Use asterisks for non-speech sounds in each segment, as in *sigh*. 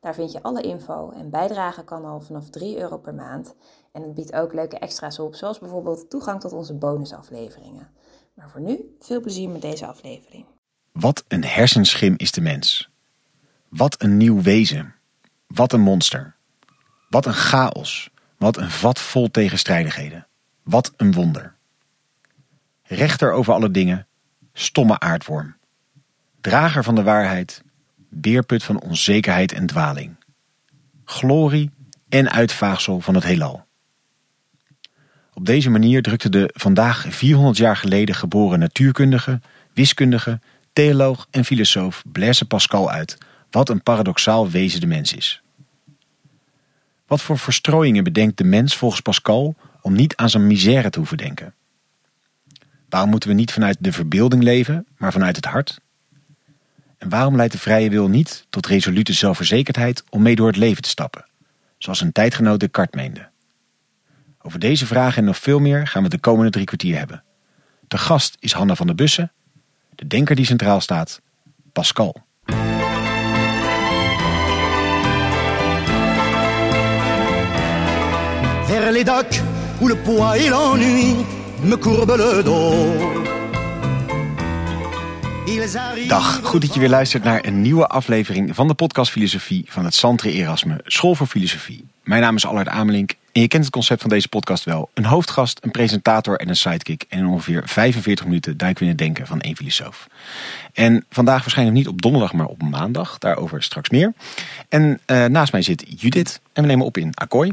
Daar vind je alle info en bijdragen kan al vanaf 3 euro per maand. En het biedt ook leuke extra's op, zoals bijvoorbeeld toegang tot onze bonusafleveringen. Maar voor nu, veel plezier met deze aflevering. Wat een hersenschim is de mens. Wat een nieuw wezen. Wat een monster. Wat een chaos. Wat een vat vol tegenstrijdigheden. Wat een wonder. Rechter over alle dingen, stomme aardworm. Drager van de waarheid, beerput van onzekerheid en dwaling. Glorie en uitvaagsel van het heelal. Op deze manier drukte de vandaag 400 jaar geleden geboren natuurkundige, wiskundige, theoloog en filosoof Blaise Pascal uit wat een paradoxaal wezen de mens is. Wat voor verstrooiingen bedenkt de mens volgens Pascal om niet aan zijn misère te hoeven denken? Waarom moeten we niet vanuit de verbeelding leven, maar vanuit het hart? En waarom leidt de vrije wil niet tot resolute zelfverzekerdheid om mee door het leven te stappen, zoals een tijdgenoot Descartes meende? Over deze vragen en nog veel meer gaan we de komende drie kwartier hebben. De gast is Hanna van der Bussen, de denker die centraal staat, Pascal. Vers les où le poids et l'ennui me courbent le dos. Dag, goed dat je weer luistert naar een nieuwe aflevering van de podcast Filosofie van het Santre Erasme School voor Filosofie. Mijn naam is Allard Amelink en je kent het concept van deze podcast wel. Een hoofdgast, een presentator en een sidekick. En ongeveer 45 minuten duiken we in het denken van één filosoof. En vandaag waarschijnlijk niet op donderdag, maar op maandag. Daarover straks meer. En uh, naast mij zit Judith en we nemen op in Akkooi.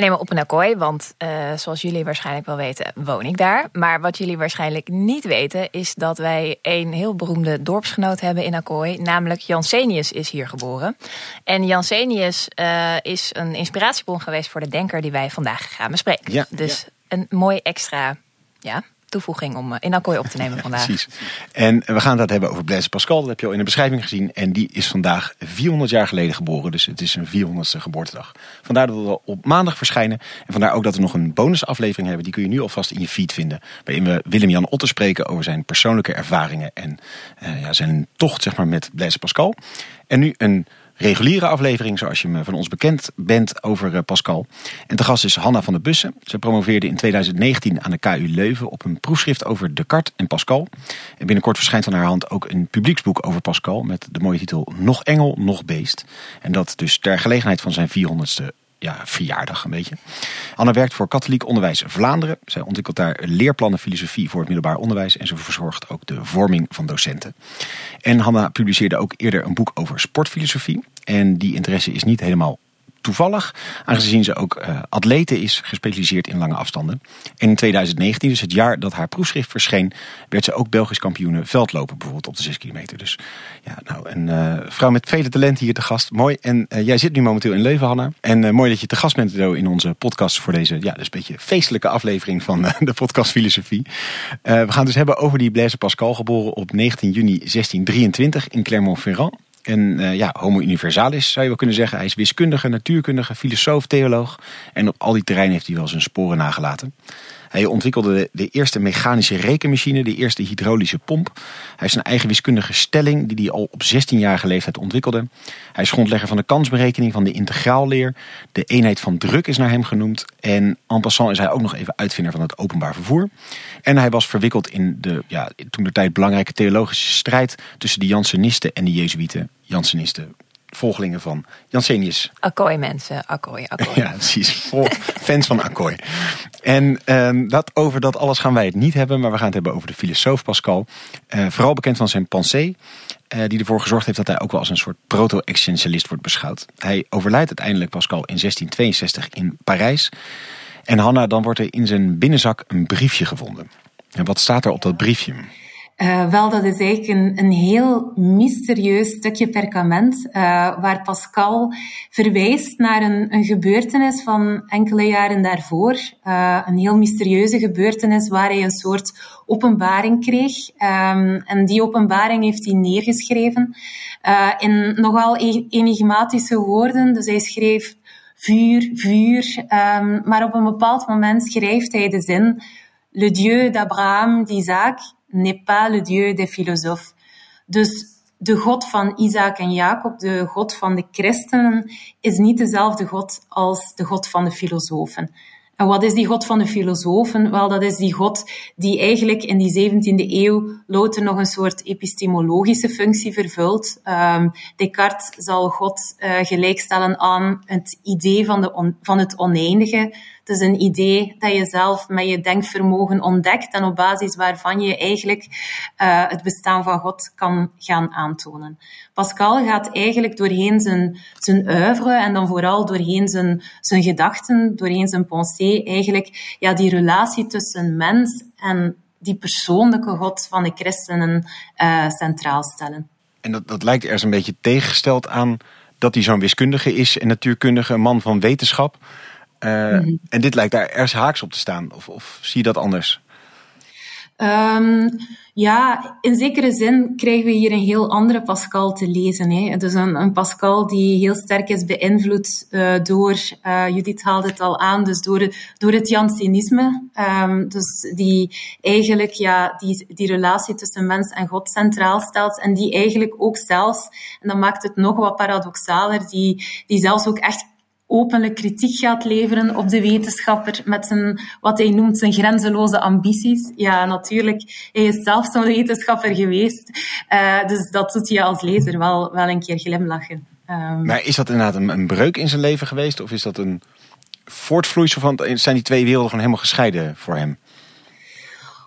We nemen op een Akkooi, want uh, zoals jullie waarschijnlijk wel weten, woon ik daar. Maar wat jullie waarschijnlijk niet weten, is dat wij een heel beroemde dorpsgenoot hebben in Akkooi. Namelijk Jansenius is hier geboren. En Jansenius uh, is een inspiratiebron geweest voor de denker die wij vandaag gaan bespreken. Ja, dus een mooi extra ja, toevoeging om in Akkooi op te nemen vandaag. Precies. En we gaan het hebben over Blaise Pascal. Dat heb je al in de beschrijving gezien. En die is vandaag 400 jaar geleden geboren. Dus het is een 400ste geboortedag. Vandaar dat we op maandag verschijnen. En vandaar ook dat we nog een bonusaflevering hebben. Die kun je nu alvast in je feed vinden. Waarin we Willem-Jan Otter spreken over zijn persoonlijke ervaringen. En uh, ja, zijn tocht zeg maar, met Blaise Pascal. En nu een reguliere aflevering, zoals je me van ons bekend bent over Pascal. En te gast is Hanna van der Bussen. Ze promoveerde in 2019 aan de KU Leuven op een proefschrift over Descartes en Pascal. En binnenkort verschijnt aan haar hand ook een publieksboek over Pascal met de mooie titel Nog Engel, nog Beest. En dat dus ter gelegenheid van zijn 400ste ja, verjaardag een beetje. Anna werkt voor Katholiek Onderwijs Vlaanderen. Zij ontwikkelt daar leerplannen filosofie voor het middelbaar onderwijs en ze verzorgt ook de vorming van docenten. En Hanna publiceerde ook eerder een boek over sportfilosofie. En die interesse is niet helemaal toevallig, aangezien ze ook uh, atlete is, gespecialiseerd in lange afstanden. En in 2019, dus het jaar dat haar proefschrift verscheen, werd ze ook Belgisch kampioene veldlopen, bijvoorbeeld op de 6 kilometer. Dus ja, nou, een uh, vrouw met vele talenten hier te gast. Mooi. En uh, jij zit nu momenteel in Leuven, Hanna. En mooi dat je te gast bent in onze podcast voor deze, ja, dus een beetje feestelijke aflevering van de podcast Filosofie. we gaan dus hebben over die Blaise Pascal, geboren op 19 juni 1623 in Clermont-Ferrand. En uh, ja, homo universalis zou je wel kunnen zeggen. Hij is wiskundige, natuurkundige, filosoof, theoloog. En op al die terreinen heeft hij wel zijn sporen nagelaten. Hij ontwikkelde de, de, eerste mechanische rekenmachine, de eerste hydraulische pomp. Hij heeft zijn eigen wiskundige stelling, die hij al op 16-jarige leeftijd ontwikkelde. Hij is grondlegger van de kansberekening, van de integraalleer. De eenheid van druk is naar hem genoemd. En en passant is hij ook nog even uitvinder van het openbaar vervoer. En hij was verwikkeld in de ja, toen de tijd belangrijke theologische strijd tussen de Jansenisten en de Jezuïeten. Jansenisten volgelingen van Jansenius. Akkooi mensen, Akkooi, Akkooi. Ja, precies. Fans van Akkooi. En uh, dat, over dat alles gaan wij het niet hebben, maar we gaan het hebben over de filosoof Pascal. Uh, vooral bekend van zijn pensée, uh, die ervoor gezorgd heeft dat hij ook wel als een soort proto-existentialist wordt beschouwd. Hij overlijdt uiteindelijk Pascal in 1662 in Parijs. En Hanna, dan wordt er in zijn binnenzak een briefje gevonden. En wat staat er op dat briefje? Uh, wel, dat is eigenlijk een, een heel mysterieus stukje perkament, uh, waar Pascal verwijst naar een, een, gebeurtenis van enkele jaren daarvoor. Uh, een heel mysterieuze gebeurtenis waar hij een soort openbaring kreeg. Um, en die openbaring heeft hij neergeschreven in nogal e-, enigmatische woorden. Dus hij schreef vuur, vuur. Um, maar op een bepaald moment schrijft hij de zin Le Dieu d'Abraham, d'Isaac n'est pas le Dieu des philosophes. Dus de God van Isaac en Jacob, de God van de christenen, is niet dezelfde God als de God van de filosofen. En wat is die God van de filosofen? Wel, dat is die God die eigenlijk in die 17e eeuw louter nog een soort epistemologische functie vervult. Um, Descartes zal God uh, gelijkstellen aan het idee van, de van het oneindige. Is een idee dat je zelf met je denkvermogen ontdekt en op basis waarvan je eigenlijk uh, het bestaan van God kan gaan aantonen. Pascal gaat eigenlijk doorheen zijn, zijn oeuvre en dan vooral doorheen zijn, zijn gedachten, doorheen zijn pensée, eigenlijk ja, die relatie tussen mens en die persoonlijke God van de christenen uh, centraal stellen. En dat, dat lijkt ergens een beetje tegengesteld aan dat hij zo'n wiskundige is en natuurkundige, een man van wetenschap. Uh, mm -hmm. En dit lijkt daar ergens haaks op te staan. Of, of zie je dat anders? Um, ja, in zekere zin krijgen we hier een heel andere Pascal te lezen. Hè. Dus een, een Pascal die heel sterk is beïnvloed uh, door, uh, Judith haalde het al aan, dus door, door het Jansenisme. Um, dus die eigenlijk ja, die, die relatie tussen mens en God centraal stelt en die eigenlijk ook zelfs, en dat maakt het nog wat paradoxaler, die, die zelfs ook echt openlijk kritiek gaat leveren op de wetenschapper met zijn, wat hij noemt zijn grenzeloze ambities. Ja, natuurlijk, hij is zelf zo'n wetenschapper geweest. Uh, dus dat doet je als lezer wel, wel een keer glimlachen. Um, maar is dat inderdaad een, een, breuk in zijn leven geweest? Of is dat een voortvloeisel van... Zijn die twee werelden gewoon helemaal gescheiden voor hem?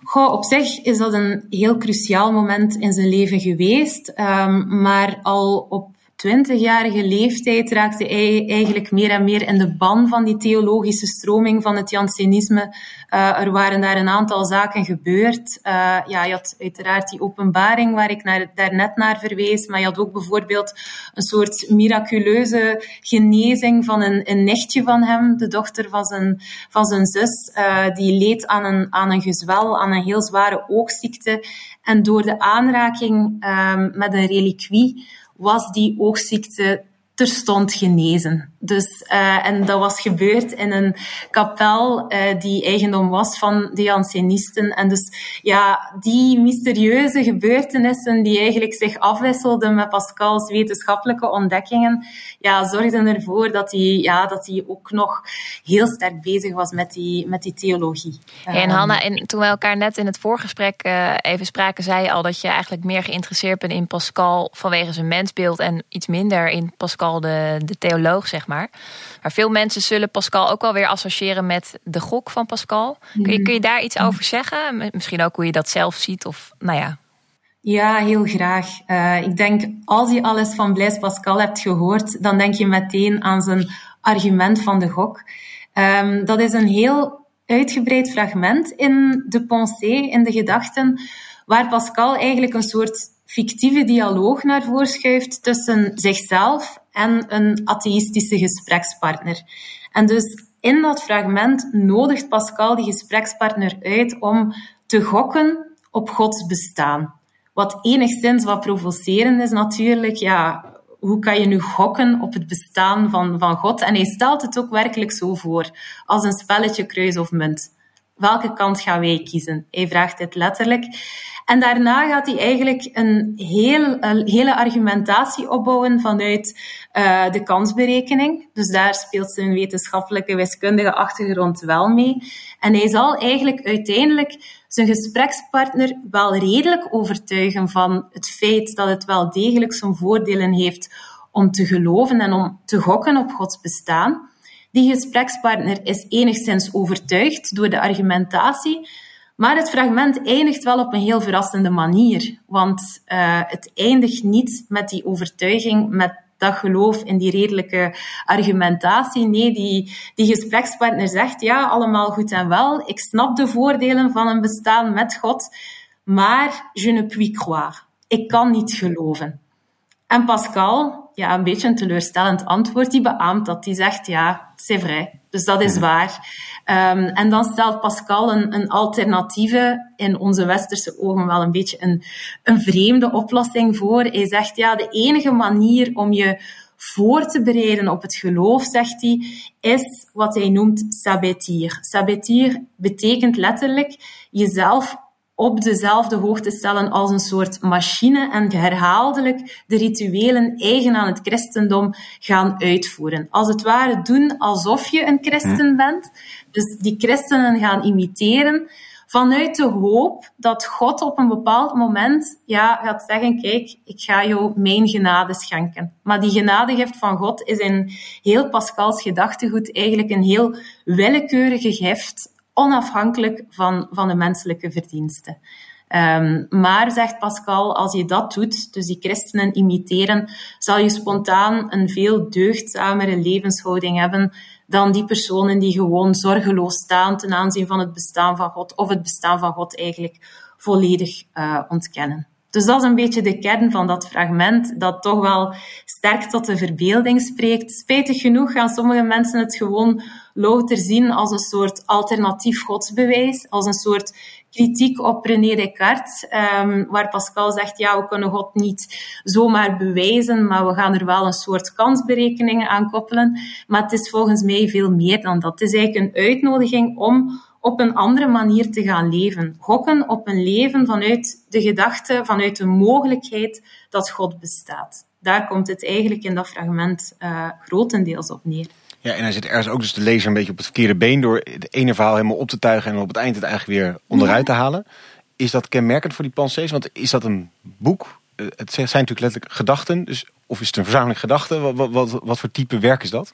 Goh, op zich is dat een heel cruciaal moment in zijn leven geweest. Um, maar al op 20-jarige leeftijd raakte hij eigenlijk meer en meer in de ban van die theologische stroming van het Jansenisme. Uh, er waren daar een aantal zaken gebeurd. Uh, ja, je had uiteraard die openbaring waar ik naar, daarnet naar verwees, maar je had ook bijvoorbeeld een soort miraculeuze genezing van een, een nichtje van hem, de dochter van zijn, van zijn zus, uh, die leed aan een, aan een gezwel, aan een heel zware oogziekte. En door de aanraking met een reliquie was die oogziekte terstond genezen. Dus, uh, en dat was gebeurd in een kapel uh, die eigendom was van de Jansenisten. En dus ja, die mysterieuze gebeurtenissen die eigenlijk zich afwisselden met Pascal's wetenschappelijke ontdekkingen, ja, zorgden ervoor dat hij, ja, dat hij ook nog heel sterk bezig was met die, met die theologie. Ja, en Hanna, en toen we elkaar net in het voorgesprek uh, even spraken, zei je al dat je eigenlijk meer geïnteresseerd bent in Pascal vanwege zijn mensbeeld en iets minder in Pascal de, de theoloog, zeg maar maar. Maar veel mensen zullen Pascal ook wel weer associëren met de gok van Pascal. Kun je, kun je daar iets over zeggen? Misschien ook hoe je dat zelf ziet of nou ja. Ja, heel graag. Uh, ik denk, als je alles van Blaise Pascal hebt gehoord, dan denk je meteen aan zijn argument van de gok. Um, dat is een heel uitgebreid fragment in de pensée, in de gedachten, waar Pascal eigenlijk een soort fictieve dialoog naar voren schuift tussen zichzelf en een atheïstische gesprekspartner. En dus in dat fragment nodigt Pascal die gesprekspartner uit om te gokken op Gods bestaan. Wat enigszins wat provocerend is natuurlijk, ja, hoe kan je nu gokken op het bestaan van, van God? En hij stelt het ook werkelijk zo voor, als een spelletje kruis of munt. Welke kant gaan wij kiezen? Hij vraagt dit letterlijk. En daarna gaat hij eigenlijk een, heel, een hele argumentatie opbouwen vanuit uh, de kansberekening. Dus daar speelt zijn wetenschappelijke wiskundige achtergrond wel mee. En hij zal eigenlijk uiteindelijk zijn gesprekspartner wel redelijk overtuigen van het feit dat het wel degelijk zijn voordelen heeft om te geloven en om te gokken op Gods bestaan. Die gesprekspartner is enigszins overtuigd door de argumentatie, maar het fragment eindigt wel op een heel verrassende manier. Want uh, het eindigt niet met die overtuiging, met dat geloof in die redelijke argumentatie. Nee, die, die gesprekspartner zegt, ja, allemaal goed en wel. Ik snap de voordelen van een bestaan met God. maar je ne puis croire. Ik kan niet geloven. En Pascal, ja, een beetje een teleurstellend antwoord, die beaamt dat. Die zegt, ja, c'est vrai. Dus dat is waar. Um, en dan stelt Pascal een, een, alternatieve, in onze westerse ogen wel een beetje een, een vreemde oplossing voor. Hij zegt, ja, de enige manier om je voor te bereiden op het geloof, zegt hij, is wat hij noemt sabetier. Sabetier betekent letterlijk jezelf op dezelfde hoogte stellen als een soort machine en herhaaldelijk de rituelen eigen aan het christendom gaan uitvoeren. Als het ware doen alsof je een christen hm. bent. Dus die christenen gaan imiteren vanuit de hoop dat God op een bepaald moment ja, gaat zeggen, kijk, ik ga jou mijn genade schenken. Maar die genadegift van God is in heel Pascals gedachtegoed eigenlijk een heel willekeurige gift onafhankelijk van, van de menselijke verdiensten. Um, maar, zegt Pascal, als je dat doet, dus die christenen imiteren, zal je spontaan een veel deugdzamere levenshouding hebben dan die personen die gewoon zorgeloos staan ten aanzien van het bestaan van God, of het bestaan van God eigenlijk volledig uh, ontkennen. Dus dat is een beetje de kern van dat fragment, dat toch wel sterk tot de verbeelding spreekt. Spijtig genoeg gaan sommige mensen het gewoon louter zien als een soort alternatief godsbewijs, als een soort kritiek op René Descartes, um, waar Pascal zegt, ja, we kunnen God niet zomaar bewijzen, maar we gaan er wel een soort kansberekeningen aan koppelen. Maar het is volgens mij veel meer dan dat. Het is eigenlijk een uitnodiging om op een andere manier te gaan leven. Gokken op een leven vanuit de gedachte, vanuit de mogelijkheid dat God bestaat. Daar komt het eigenlijk in dat fragment uh, grotendeels op neer. Ja, en hij zit ergens ook dus de lezer een beetje op het verkeerde been door het ene verhaal helemaal op te tuigen en op het eind het eigenlijk weer onderuit te halen. Is dat kenmerkend voor die pensées? Want is dat een boek? Eh, het zijn natuurlijk letterlijk gedachten. Dus of is het een verzameling gedachten? Wat, wat, wat, voor type werk is dat?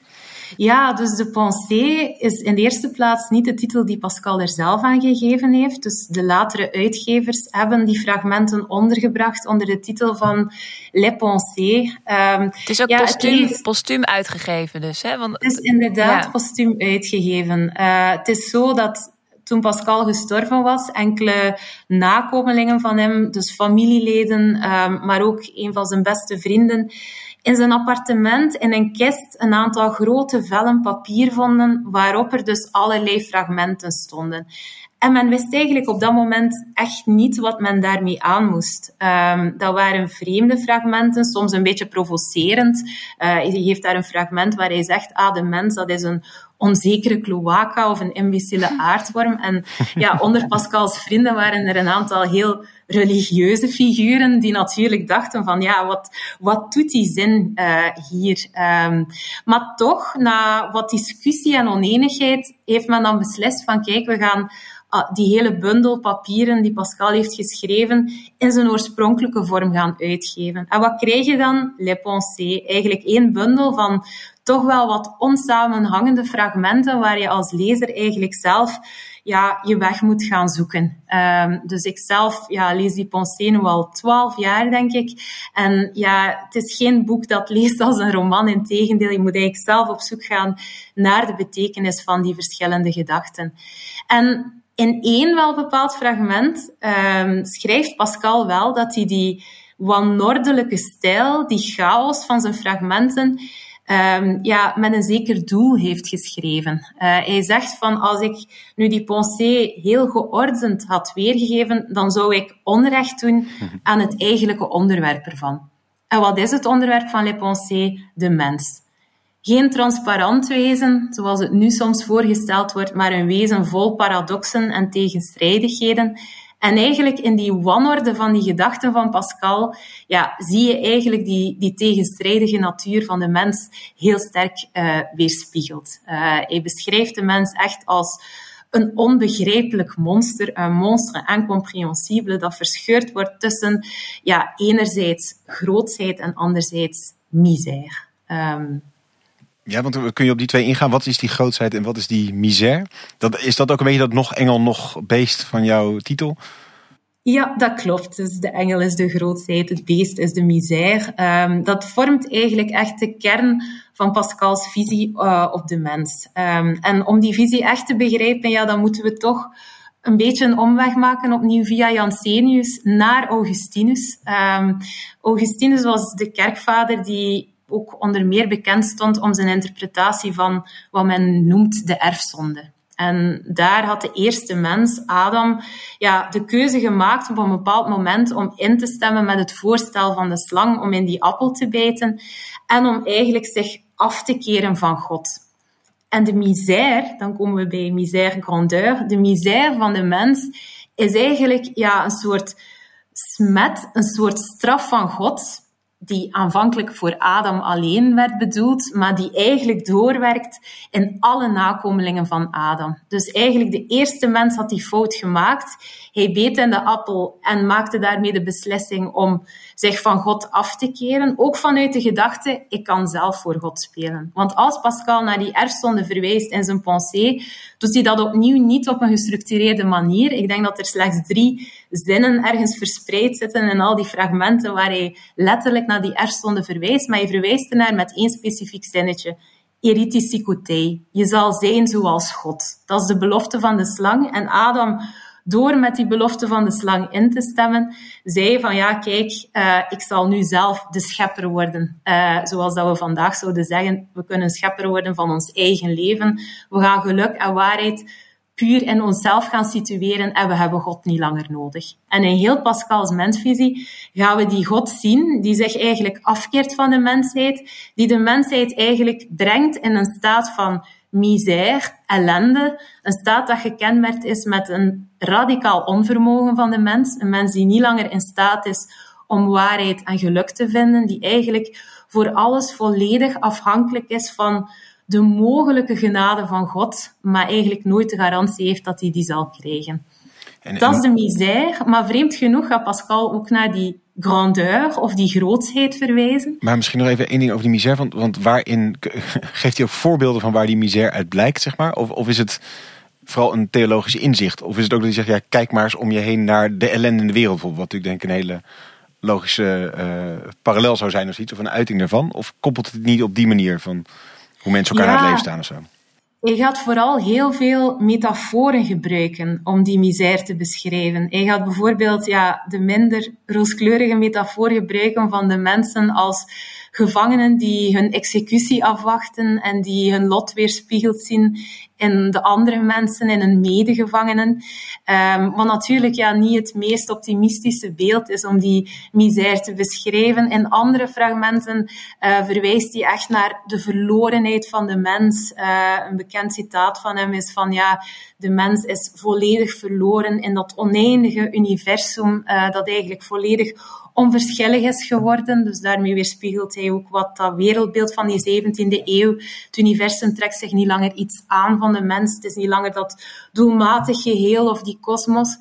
Ja, dus de pensée is in de eerste plaats niet de titel die Pascal er zelf aan gegeven heeft. Dus de latere uitgevers hebben die fragmenten ondergebracht onder de titel van Les Pensées. Um, het is ook ja, postuum, is, postuum uitgegeven dus, hè? Want, het is inderdaad ja. postuum uitgegeven. Uh, het is zo dat toen Pascal gestorven was, enkele nakomelingen van hem, dus familieleden, um, maar ook een van zijn beste vrienden, in zijn appartement in een kist een aantal grote vellen papier vonden, waarop er dus allerlei fragmenten stonden. En men wist eigenlijk op dat moment echt niet wat men daarmee aan moest. Um, dat waren vreemde fragmenten, soms een beetje provocerend. Uh, hij geeft daar een fragment waar hij zegt, ah, de mens, dat is een onzekere cloaca of een imbecile *laughs* aardworm. En ja, onder Pascals vrienden waren er een aantal heel religieuze figuren die natuurlijk dachten van ja, wat, wat doet die zin uh, hier? Um, maar toch, na wat discussie en oneenigheid, heeft men dan beslist van kijk, we gaan uh, die hele bundel papieren die Pascal heeft geschreven in zijn oorspronkelijke vorm gaan uitgeven. En wat krijg je dan? Les Pensées. Eigenlijk één bundel van toch wel wat onsamenhangende fragmenten waar je als lezer eigenlijk zelf ja, je weg moet gaan zoeken. Um, dus ik zelf ja, lees die pensée nu al twaalf jaar, denk ik. En ja, het is geen boek dat leest als een roman. Integendeel, je moet eigenlijk zelf op zoek gaan naar de betekenis van die verschillende gedachten. En in één wel bepaald fragment um, schrijft Pascal wel dat hij die wanordelijke stijl, die chaos van zijn fragmenten, um, ja, met een zeker doel heeft geschreven. Uh, hij zegt van als ik nu die pensée heel geordend had weergegeven, dan zou ik onrecht doen aan het eigenlijke onderwerp ervan. En wat is het onderwerp van Les Pensées? De mens. Geen transparant wezen, zoals het nu soms voorgesteld wordt, maar een wezen vol paradoxen en tegenstrijdigheden. En eigenlijk in die wanorde van die gedachten van Pascal, ja, zie je eigenlijk die, die tegenstrijdige natuur van de mens heel sterk uh, weerspiegeld. Uh, hij beschrijft de mens echt als een onbegrijpelijk monster, een monster incomprehensible, dat verscheurd wordt tussen ja, enerzijds grootheid en anderzijds misère. Um, ja, want kun je op die twee ingaan? Wat is die grootsheid en wat is die misère? Dat, is dat ook een beetje dat nog engel, nog beest van jouw titel? Ja, dat klopt. Dus de engel is de grootheid, het beest is de misère. Um, dat vormt eigenlijk echt de kern van Pascals visie uh, op de mens. Um, en om die visie echt te begrijpen, ja, dan moeten we toch een beetje een omweg maken opnieuw via Jansenius naar Augustinus. Um, Augustinus was de kerkvader die ook onder meer bekend stond om zijn interpretatie van wat men noemt de erfzonde. En daar had de eerste mens, Adam, ja, de keuze gemaakt op een bepaald moment om in te stemmen met het voorstel van de slang om in die appel te bijten en om eigenlijk zich af te keren van God. En de misère, dan komen we bij misère grandeur, de misère van de mens is eigenlijk ja, een soort smet, een soort straf van God, die aanvankelijk voor Adam alleen werd bedoeld, maar die eigenlijk doorwerkt in alle nakomelingen van Adam. Dus eigenlijk de eerste mens had die fout gemaakt. Hij beet in de appel en maakte daarmee de beslissing om zich van God af te keren. Ook vanuit de gedachte, ik kan zelf voor God spelen. Want als Pascal naar die erfzonde verwijst in zijn pensée, doet hij dat opnieuw niet op een gestructureerde manier. Ik denk dat er slechts drie zinnen ergens verspreid zitten in al die fragmenten waar hij letterlijk naar die erfzonde verwijst, maar hij verwijst ernaar met één specifiek zinnetje. Eritisicotei. Je zal zijn zoals God. Dat is de belofte van de slang. En Adam door met die belofte van de slang in te stemmen, zei van ja, kijk, uh, ik zal nu zelf de schepper worden. Uh, zoals dat we vandaag zouden zeggen, we kunnen schepper worden van ons eigen leven. We gaan geluk en waarheid puur in onszelf gaan situeren en we hebben God niet langer nodig. En in heel Pascal's mensvisie gaan we die God zien, die zich eigenlijk afkeert van de mensheid, die de mensheid eigenlijk brengt in een staat van misère, ellende, een staat dat gekenmerkt is met een radicaal onvermogen van de mens, een mens die niet langer in staat is om waarheid en geluk te vinden, die eigenlijk voor alles volledig afhankelijk is van de mogelijke genade van God, maar eigenlijk nooit de garantie heeft dat hij die zal krijgen. En, dat is de misère, maar vreemd genoeg gaat Pascal ook naar die grandeur of die grootsheid verwijzen. Maar misschien nog even één ding over die misère, want, want waarin *laughs* geeft hij ook voorbeelden van waar die misère uit blijkt, zeg maar? Of, of is het vooral een theologisch inzicht? Of is het ook dat hij zegt, ja, kijk maar eens om je heen naar de ellende in de wereld, bijvoorbeeld, wat natuurlijk denk ik een hele logische uh, parallel zou zijn of iets, of een uiting daarvan? Of koppelt het niet op die manier van hoe mensen elkaar ja. naar het leven staan of zo? Hij gaat vooral heel veel metaforen gebruiken om die misère te beschrijven. Hij gaat bijvoorbeeld ja, de minder rooskleurige metafoor gebruiken van de mensen als gevangenen die hun executie afwachten en die hun lot weerspiegeld zien in de andere mensen, in hun medegevangenen. Um, wat natuurlijk ja, niet het meest optimistische beeld is om die misère te beschrijven. In andere fragmenten uh, verwijst hij echt naar de verlorenheid van de mens. Uh, een bekend citaat van hem is van ja, de mens is volledig verloren in dat oneindige universum uh, dat eigenlijk volledig onverschillig is geworden. Dus daarmee weerspiegelt hij ook wat dat wereldbeeld van die 17e eeuw. Het universum trekt zich niet langer iets aan van de mens. Het is niet langer dat doelmatig geheel of die kosmos.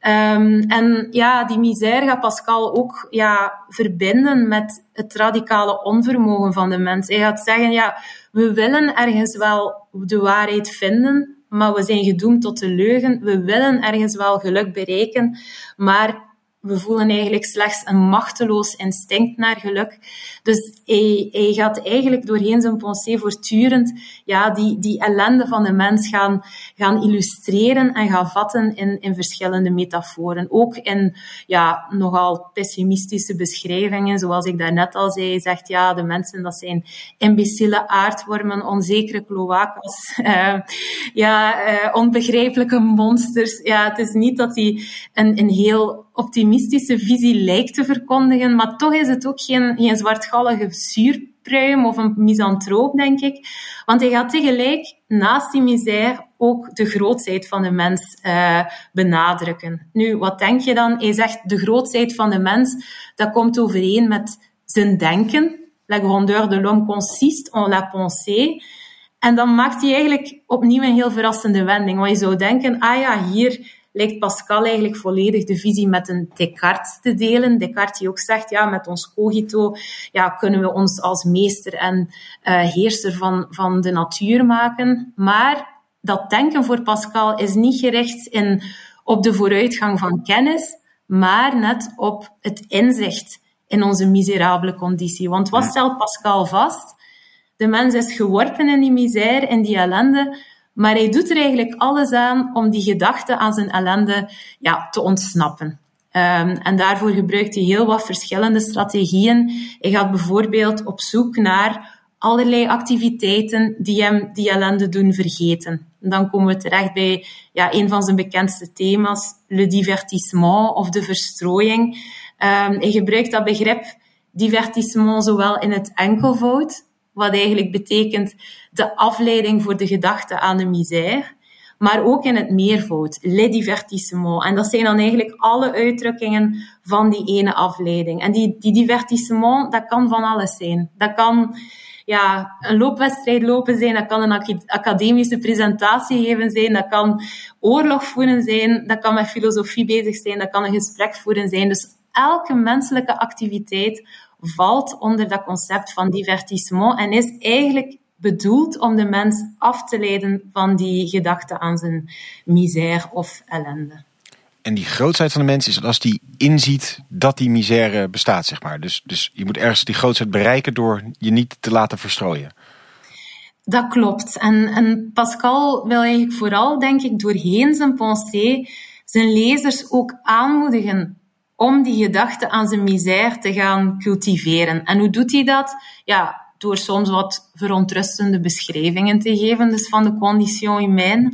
Um, en ja, die misère gaat Pascal ook ja, verbinden met het radicale onvermogen van de mens. Hij gaat zeggen, ja, we willen ergens wel de waarheid vinden, maar we zijn gedoemd tot de leugen. We willen ergens wel geluk bereiken, maar we voelen eigenlijk slechts een machteloos instinct naar geluk. Dus hij, gaat eigenlijk doorheen zijn pensée voortdurend ja, die, die ellende van de mens gaan, gaan illustreren en gaan vatten in, in verschillende metaforen. Ook in ja, nogal pessimistische beschrijvingen, zoals ik daarnet al zei. Hij zegt, ja, de mensen dat zijn imbeciele aardwormen, onzekere kloakas, uh, *laughs* ja, uh, onbegrijpelijke monsters. Ja, het is niet dat hij een, een heel optimistische visie lijkt te verkondigen, maar toch is het ook geen, geen zwartgallige zuurpruim of een misantroop, denk ik. Want hij gaat tegelijk naast die misère ook de grootheid van de mens uh, benadrukken. Nu, wat denk je dan? Hij zegt de grootheid van de mens, dat komt overeen met zijn denken. La grandeur de l'homme consiste en la pensée. En dan maakt hij eigenlijk opnieuw een heel verrassende wending. Want je zou denken, ah ja, hier lijkt Pascal eigenlijk volledig de visie met een Descartes te delen. Descartes die ook zegt, ja, met ons cogito ja, kunnen we ons als meester en uh, heerser van, van de natuur maken. Maar dat denken voor Pascal is niet gericht in, op de vooruitgang van kennis, maar net op het inzicht in onze miserabele conditie. Want wat stelt Pascal vast? De mens is geworpen in die misère, in die ellende, Maar hij doet er eigenlijk alles aan om die gedachte aan zijn ellende ja, te ontsnappen. Um, en daarvoor gebruikt hij heel wat verschillende strategieën. Hij gaat bijvoorbeeld op zoek naar allerlei activiteiten die hem die ellende doen vergeten. En dan komen we terecht bij ja, een van zijn bekendste thema's, le divertissement of de verstrooiing. Um, hij gebruikt dat begrip divertissement zowel in het enkelvoud, wat eigenlijk betekent de afleiding voor de gedachte aan de misère, maar ook in het meervoud, le divertissement. En dat zijn dan eigenlijk alle uitdrukkingen van die ene afleiding. En die, die divertissement, dat kan van alles zijn. Dat kan ja, een loopwedstrijd lopen zijn, dat kan een academische presentatie geven zijn, dat kan oorlog voeren zijn, dat kan met filosofie bezig zijn, dat kan een gesprek voeren zijn. Dus elke menselijke activiteit valt onder dat concept van divertissement en is eigenlijk bedoeld om de mens af te leiden van die gedachte aan zijn misère of ellende. En die grootheid van de mens is als die inziet dat die misère bestaat, zeg maar. Dus, dus je moet ergens die grootheid bereiken door je niet te laten verstrooien. Dat klopt. En, en Pascal wil eigenlijk vooral, denk ik, doorheen zijn pensée zijn lezers ook aanmoedigen om die gedachte aan zijn misère te gaan cultiveren. En hoe doet hij dat? Ja, door soms wat verontrustende beschrijvingen te geven, dus van de condition humaine.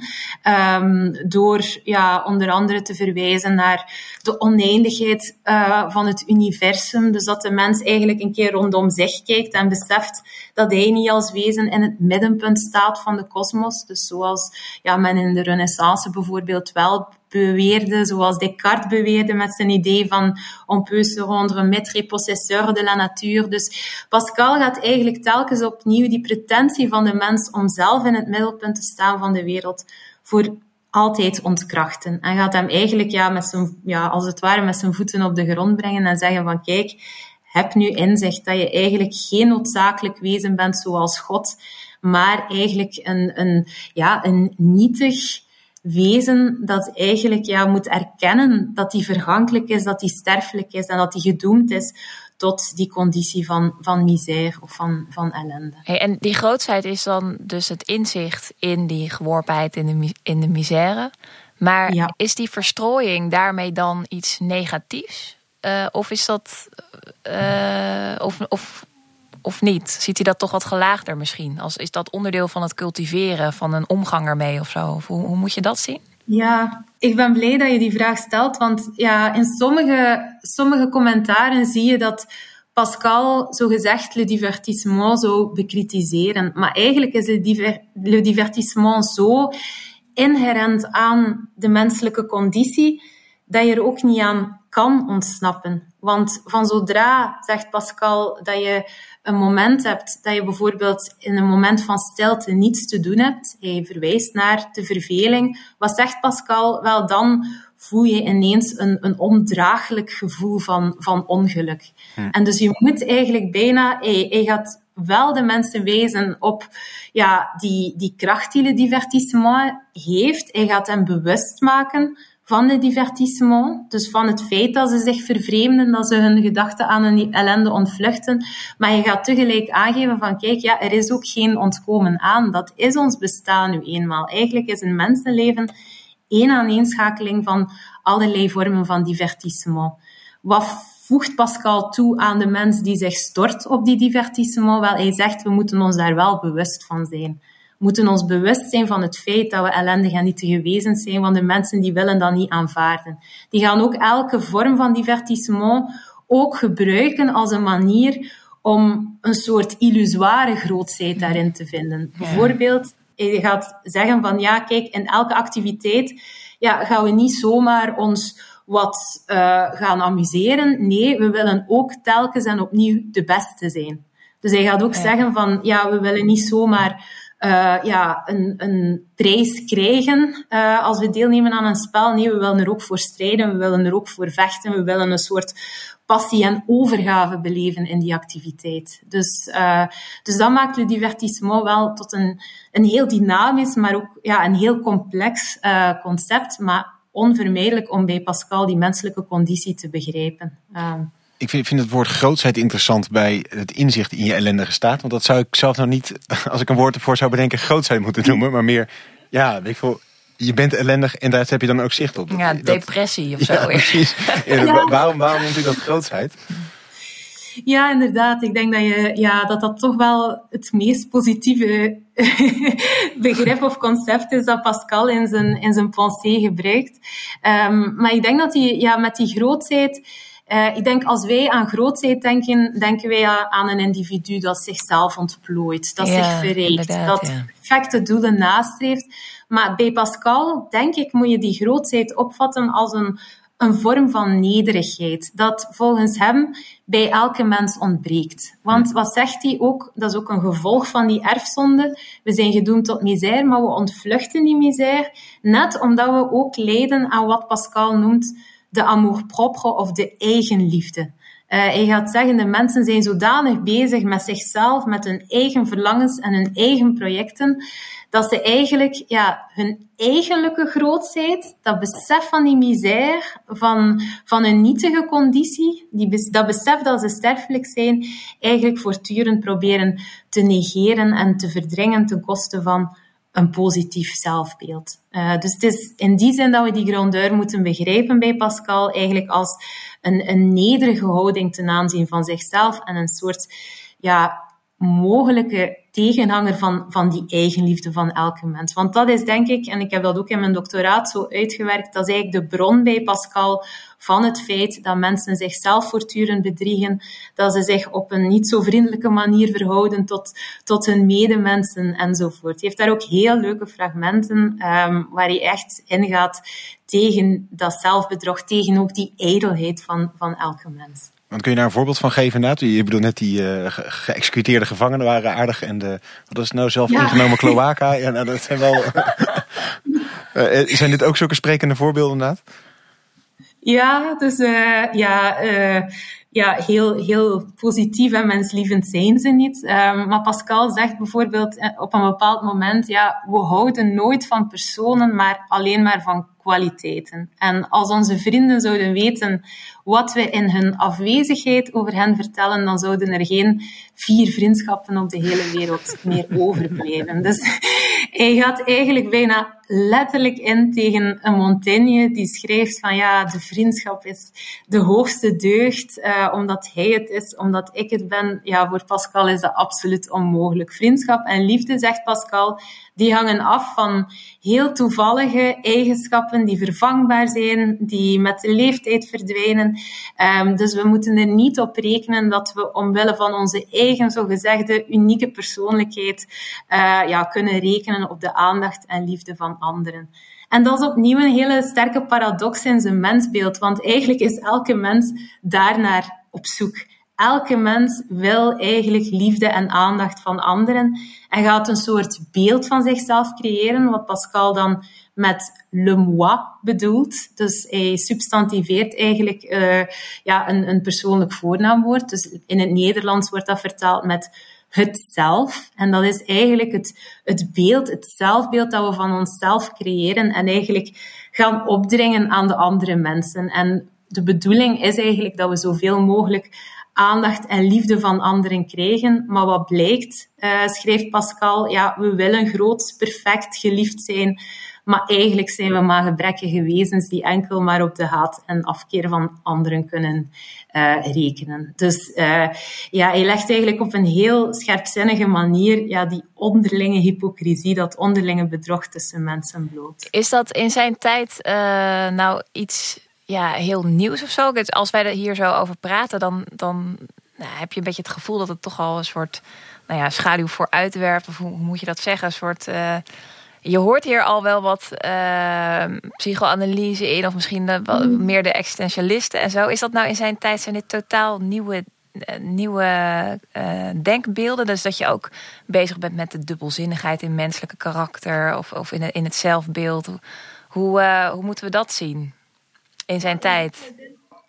Um, door ja, onder andere te verwijzen naar de oneindigheid uh, van het universum. Dus dat de mens eigenlijk een keer rondom zich kijkt en beseft dat hij niet als wezen in het middenpunt staat van de kosmos. Dus zoals ja, men in de renaissance bijvoorbeeld wel beweerde, zoals Descartes beweerde met zijn idee van on peut se rendre maître possesseur de la nature. Dus Pascal gaat eigenlijk telkens opnieuw die pretentie van de mens om zelf in het middelpunt te staan van de wereld voor altijd ontkrachten. En gaat hem eigenlijk ja, met zijn, ja, als het ware met zijn voeten op de grond brengen en zeggen van kijk, heb nu inzicht dat je eigenlijk geen noodzakelijk wezen bent zoals God, maar eigenlijk een, een, ja, een nietig, wezen dat eigenlijk ja, moet erkennen dat die vergankelijk is, dat die sterfelijk is en dat die gedoemd is tot die conditie van, van misère of van, van ellende. Hey, en die grootheid is dan dus het inzicht in die geworpenheid in de, in de misère. Maar is die verstrooiing daarmee dan iets negatiefs? Uh, of is dat. Uh, of, of of niet? Ziet hij dat toch wat gelaagder misschien? Als, is dat onderdeel van het cultiveren van een omgang ermee of zo? Hoe, hoe moet je dat zien? Ja, ik ben blij dat je die vraag stelt, want ja, in sommige, sommige commentaren zie je dat Pascal zogezegd le divertissement zou bekritiseren. Maar eigenlijk is le, le divertissement zo inherent aan de menselijke conditie dat je er ook niet aan kan ontsnappen. Want van zodra, zegt Pascal, dat je een moment hebt dat je bijvoorbeeld in een moment van stilte niets te doen hebt, hij verwijst naar de verveling, wat zegt Pascal? Wel, dan voel je ineens een, een ondraaglijk gevoel van, van ongeluk. Hm. En dus je moet eigenlijk bijna, hij, hij gaat wel de mensen wijzen op ja, die, die kracht die le divertissement heeft. Hij gaat hen bewust maken van het divertissement. Dus van het feit dat ze zich vervreemden, dat ze hun gedachten aan hun ellende ontvluchten. Maar je gaat tegelijk aangeven van, kijk, ja, er is ook geen ontkomen aan. Dat is ons bestaan nu eenmaal. Eigenlijk is een mensenleven één aaneenschakeling van allerlei vormen van divertissement. Wat voegt Pascal toe aan de mens die zich stort op die divertissement? Wel, hij zegt, we moeten ons daar wel bewust van zijn moeten ons bewust zijn van het feit dat we ellendig en nietige wezens zijn, want de mensen die willen dat niet aanvaarden. Die gaan ook elke vorm van divertissement ook gebruiken als een manier om een soort illusoire grootheid daarin te vinden. Bijvoorbeeld, je gaat zeggen van ja, kijk, in elke activiteit ja, gaan we niet zomaar ons wat uh, gaan amuseren. Nee, we willen ook telkens en opnieuw de beste zijn. Dus hij gaat ook zeggen van ja, we willen niet zomaar uh, ja, een, een prijs krijgen uh, als we deelnemen aan een spel. Nee, we willen er ook voor strijden, we willen er ook voor vechten, we willen een soort passie en overgave beleven in die activiteit. Dus, uh, dus dat maakt le divertissement wel tot een, een heel dynamisch, maar ook ja, een heel complex concept, maar onvermijdelijk om bij Pascal die menselijke conditie te begrijpen. Ik vind, vind, het woord grootsheid interessant bij het inzicht in je ellendige staat. Want dat zou ik zelf nou niet, *laughs* als ik een woord ervoor zou bedenken, grootsheid moeten noemen. Maar meer Ja, weet ik veel. Je bent ellendig en daar heb je dan ook zicht op. Ja, Dat- depressie of *laughs* zo. *laughs* Ja, precies. Ja, wa- Waarom, waarom noemt u dat grootsheid? Ja, inderdaad. Ik denk dat, je, ja, dat dat toch wel het meest positieve begrip of concept is dat Pascal in zijn, in zijn pensée gebruikt. Ehm, maar ik denk dat hij ja, met die grootheid... eh, ik denk als wij aan grootheid denken, denken wij aan een individu dat zichzelf ontplooit, dat Ja, zich verrijkt, dat ja. perfecte doelen nastreeft. Maar bij Pascal, denk ik, moet je die grootheid opvatten als een, een vorm van nederigheid, dat volgens hem bij elke mens ontbreekt. Want wat zegt hij ook? Dat is ook een gevolg van die erfzonde. We zijn gedoemd tot misère, maar we ontvluchten die misère, net omdat we ook lijden aan wat Pascal noemt de amour-propre of de eigenliefde. Eh, hij gaat zeggen, de mensen zijn zodanig bezig met zichzelf, met hun eigen verlangens en hun eigen projecten, dat ze eigenlijk ja, hun eigenlijke grootheid, dat besef van die misère, van, van hun nietige conditie, die, dat besef dat ze sterfelijk zijn, eigenlijk voortdurend proberen te negeren en te verdringen ten koste van een positief zelfbeeld. Eh, dus het is in die zin dat we die grandeur moeten begrijpen bij Pascal, eigenlijk als een, een nederige houding ten aanzien van zichzelf en een soort ja, mogelijke tegenhanger van, van die eigenliefde van elke mens. Want dat is denk ik, en ik heb dat ook in mijn doctoraat zo uitgewerkt, dat is eigenlijk de bron bij Pascal van het feit dat mensen zichzelf voortdurend bedriegen, dat ze zich op een niet zo vriendelijke manier verhouden tot, tot hun medemensen enzovoort. Hij heeft daar ook heel leuke fragmenten ehm, waar hij echt ingaat tegen dat zelfbedrog, tegen ook die ijdelheid van, van elke mens. Want kun je daar een voorbeeld van geven inderdaad? Je bedoelt net die eh, ge- geëxecuteerde gevangenen waren aardig. En de, wat is nou, zelf Ja. ingenomen cloaca? Ja, nou, dat zijn wel... *laughs* Eh, zijn dit ook zulke sprekende voorbeelden inderdaad? Ja, dus eh, ja, eh, ja heel, heel positief en menslievend zijn ze niet. Ehm, maar Pascal zegt bijvoorbeeld eh, op een bepaald moment, ja, we houden nooit van personen, maar alleen maar van kwaliteiten. En als onze vrienden zouden weten wat we in hun afwezigheid over hen vertellen, dan zouden er geen vier vriendschappen op de hele wereld meer *laughs* overblijven. Dus hij gaat eigenlijk bijna letterlijk in tegen een Montaigne die schrijft van ja, de vriendschap is de hoogste deugd, eh, omdat hij het is, omdat ik het ben. Ja, voor Pascal is dat absoluut onmogelijk. Vriendschap en liefde, zegt Pascal, die hangen af van heel toevallige eigenschappen die vervangbaar zijn, die met de leeftijd verdwijnen. Ehm, dus we moeten er niet op rekenen dat we omwille van onze eigen zogezegde unieke persoonlijkheid eh, ja, kunnen rekenen op de aandacht en liefde van anderen. En dat is opnieuw een hele sterke paradox in zijn mensbeeld, want eigenlijk is elke mens daarnaar op zoek. Elke mens wil eigenlijk liefde en aandacht van anderen en gaat een soort beeld van zichzelf creëren, wat Pascal dan met le moi bedoelt. Dus hij substantiveert eigenlijk uh, ja, een, een persoonlijk voornaamwoord. Dus in het Nederlands wordt dat vertaald met het zelf. En dat is eigenlijk het, het beeld, het zelfbeeld dat we van onszelf creëren en eigenlijk gaan opdringen aan de andere mensen. En de bedoeling is eigenlijk dat we zoveel mogelijk aandacht en liefde van anderen krijgen. Maar wat blijkt, uh, schrijft Pascal, ja, we willen groot, perfect, geliefd zijn. Maar eigenlijk zijn we maar gebrekkige wezens die enkel maar op de haat en afkeer van anderen kunnen uh, rekenen. Dus uh, ja, hij legt eigenlijk op een heel scherpzinnige manier ja, die onderlinge hypocrisie, dat onderlinge bedrog tussen mensen bloot. Is dat in zijn tijd nou iets ja, heel nieuws of zo? Als wij er hier zo over praten, dan, dan nou, heb je een beetje het gevoel dat het toch al een soort nou ja, schaduw vooruitwerpt. Of hoe, hoe moet je dat zeggen? Een soort. Uh, je hoort hier al wel wat uh, psychoanalyse in, of misschien de, wat, Mm. meer de existentialisten en zo. Is dat nou in zijn tijd, zijn dit totaal nieuwe, uh, nieuwe uh, denkbeelden? Dus dat je ook bezig bent met de dubbelzinnigheid in menselijke karakter of, of in, het, in het zelfbeeld. Hoe, hoe moeten we dat zien in zijn tijd?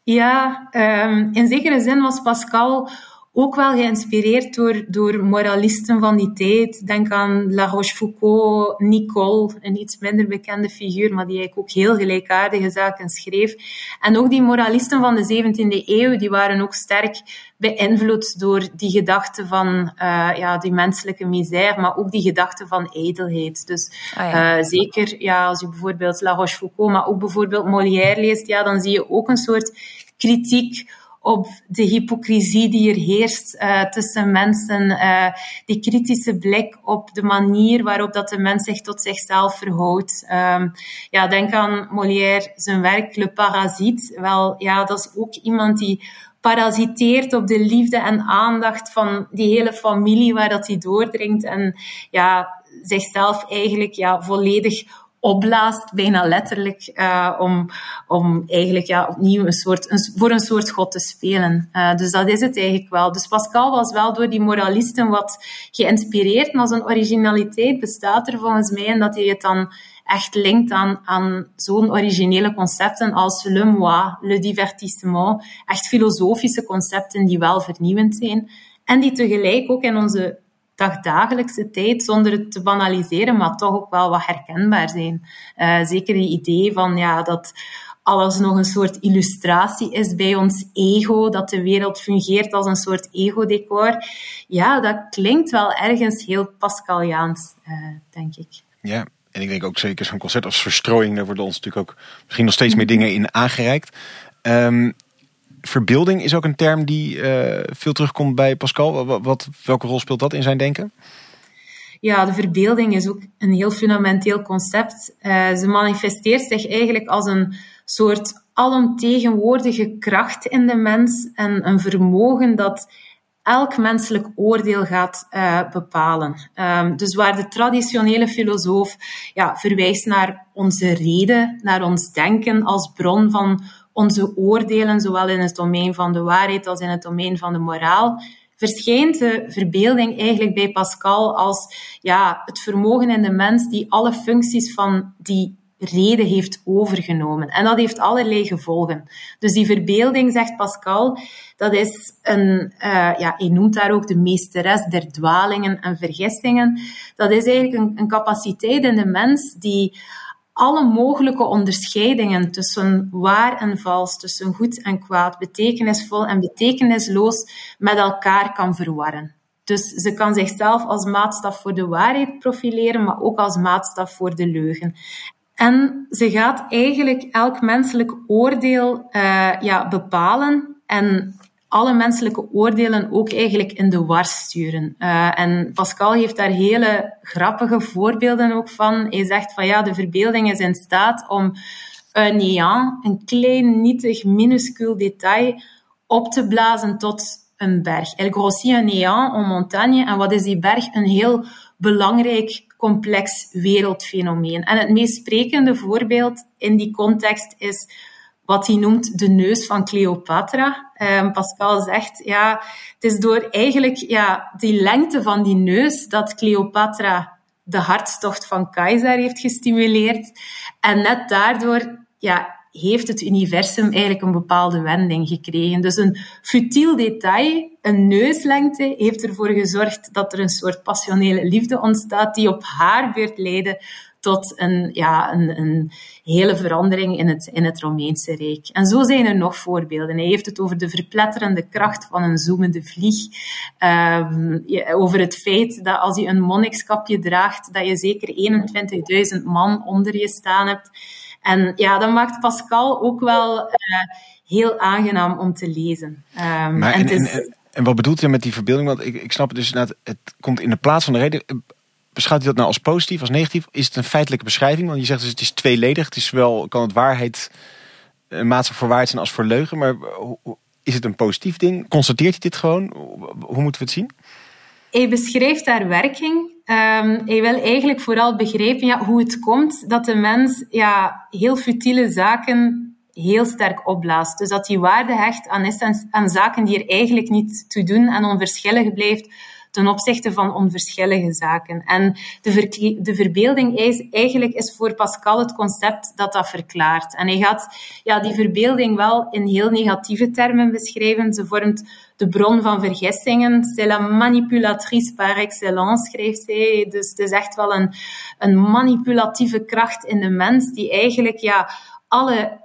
Ja, um, in zekere zin was Pascal ook wel geïnspireerd door, door moralisten van die tijd. Denk aan La Rochefoucauld, Nicole, een iets minder bekende figuur, maar die eigenlijk ook heel gelijkaardige zaken schreef. En ook die moralisten van de 17e eeuw, die waren ook sterk beïnvloed door die gedachte van uh, ja, die menselijke misère, maar ook die gedachte van ijdelheid. Dus ah, ja. uh, zeker ja, als je bijvoorbeeld La Rochefoucauld, maar ook bijvoorbeeld Molière leest, ja, dan zie je ook een soort kritiek op de hypocrisie die er heerst uh, tussen mensen, uh, die kritische blik op de manier waarop dat de mens zich tot zichzelf verhoudt. Um, ja, denk aan Molière, zijn werk Le Parasite. Wel, ja, dat is ook iemand die parasiteert op de liefde en aandacht van die hele familie waar dat hij doordringt en ja, zichzelf eigenlijk ja, volledig opblaast, bijna letterlijk, uh, om, om eigenlijk ja, opnieuw een soort, een, voor een soort God te spelen. Uh, dus dat is het eigenlijk wel. Dus Pascal was wel door die moralisten wat geïnspireerd, maar zijn originaliteit bestaat er volgens mij en dat hij het dan echt linkt aan, aan zo'n originele concepten als le moi, le divertissement, echt filosofische concepten die wel vernieuwend zijn en die tegelijk ook in onze dagdagelijkse tijd, zonder het te banaliseren, maar toch ook wel wat herkenbaar zijn. Uh, zeker die idee van ja, dat alles nog een soort illustratie is bij ons ego, dat de wereld fungeert als een soort ego-decor. Ja, dat klinkt wel ergens heel Pascaliaans, uh, denk ik. Ja, en ik denk ook zeker zo'n concept als verstrooiing, daar worden ons natuurlijk ook misschien nog steeds meer dingen in aangereikt. Um, verbeelding is ook een term die uh, veel terugkomt bij Pascal. Wat, welke rol speelt dat in zijn denken? Ja, de verbeelding is ook een heel fundamenteel concept. Uh, ze manifesteert zich eigenlijk als een soort alomtegenwoordige kracht in de mens en een vermogen dat elk menselijk oordeel gaat uh, bepalen. Um, dus waar de traditionele filosoof ja, verwijst naar onze reden, naar ons denken als bron van onze oordelen, zowel in het domein van de waarheid als in het domein van de moraal, verschijnt de verbeelding eigenlijk bij Pascal als ja, het vermogen in de mens die alle functies van die reden heeft overgenomen. En dat heeft allerlei gevolgen. Dus die verbeelding, zegt Pascal, dat is een, uh, ja, hij noemt daar ook de meesteres der dwalingen en vergissingen. Dat is eigenlijk een, een capaciteit in de mens die alle mogelijke onderscheidingen tussen waar en vals, tussen goed en kwaad, betekenisvol en betekenisloos met elkaar kan verwarren. Dus ze kan zichzelf als maatstaf voor de waarheid profileren, maar ook als maatstaf voor de leugen. En ze gaat eigenlijk elk menselijk oordeel uh, ja, bepalen en alle menselijke oordelen ook eigenlijk in de war sturen. Uh, en Pascal heeft daar hele grappige voorbeelden ook van. Hij zegt van ja, de verbeelding is in staat om een néant, een klein, nietig, minuscuul detail, op te blazen tot een berg. Elle grossit un néant en montagne. En wat is die berg? Een heel belangrijk, complex wereldfenomeen. En het meest sprekende voorbeeld in die context is wat hij noemt de neus van Cleopatra. Um, Pascal zegt, ja, het is door eigenlijk ja, die lengte van die neus dat Cleopatra de hartstocht van Keizer heeft gestimuleerd. En net daardoor ja, heeft het universum eigenlijk een bepaalde wending gekregen. Dus een futiel detail, een neuslengte, heeft ervoor gezorgd dat er een soort passionele liefde ontstaat die op haar beurt leidde tot een, ja, een, een hele verandering in het, in het Romeinse Rijk. En zo zijn er nog voorbeelden. Hij heeft het over de verpletterende kracht van een zoemende vlieg. Um, over het feit dat als je een monnikskapje draagt, dat je zeker 21.000 man onder je staan hebt. En ja, dat maakt Pascal ook wel uh, heel aangenaam om te lezen. Um, maar en, en, en, wat bedoelt hij met die verbeelding? Want ik, ik snap het dus net, het komt in de plaats van de reden beschouwt u dat nou als positief, als negatief? Is het een feitelijke beschrijving? Want je zegt dus het is tweeledig. Het is wel, kan het waarheid, een maatstaf voor waarheid zijn als voor leugen. Maar is het een positief ding? Constateert hij dit gewoon? Hoe moeten we het zien? Hij beschrijft daar werking. Um, hij wil eigenlijk vooral begrijpen ja, hoe het komt dat de mens ja, heel futiele zaken heel sterk opblaast. Dus dat hij waarde hecht aan, aan zaken die er eigenlijk niet toe doen en onverschillig blijft ten opzichte van onverschillige zaken. En de, de verbeelding is, eigenlijk is voor Pascal het concept dat dat verklaart. En hij gaat ja, die verbeelding wel in heel negatieve termen beschrijven. Ze vormt de bron van vergissingen. C'est la manipulatrice par excellence, schrijft zij. Dus het is echt wel een, een manipulatieve kracht in de mens die eigenlijk ja, alle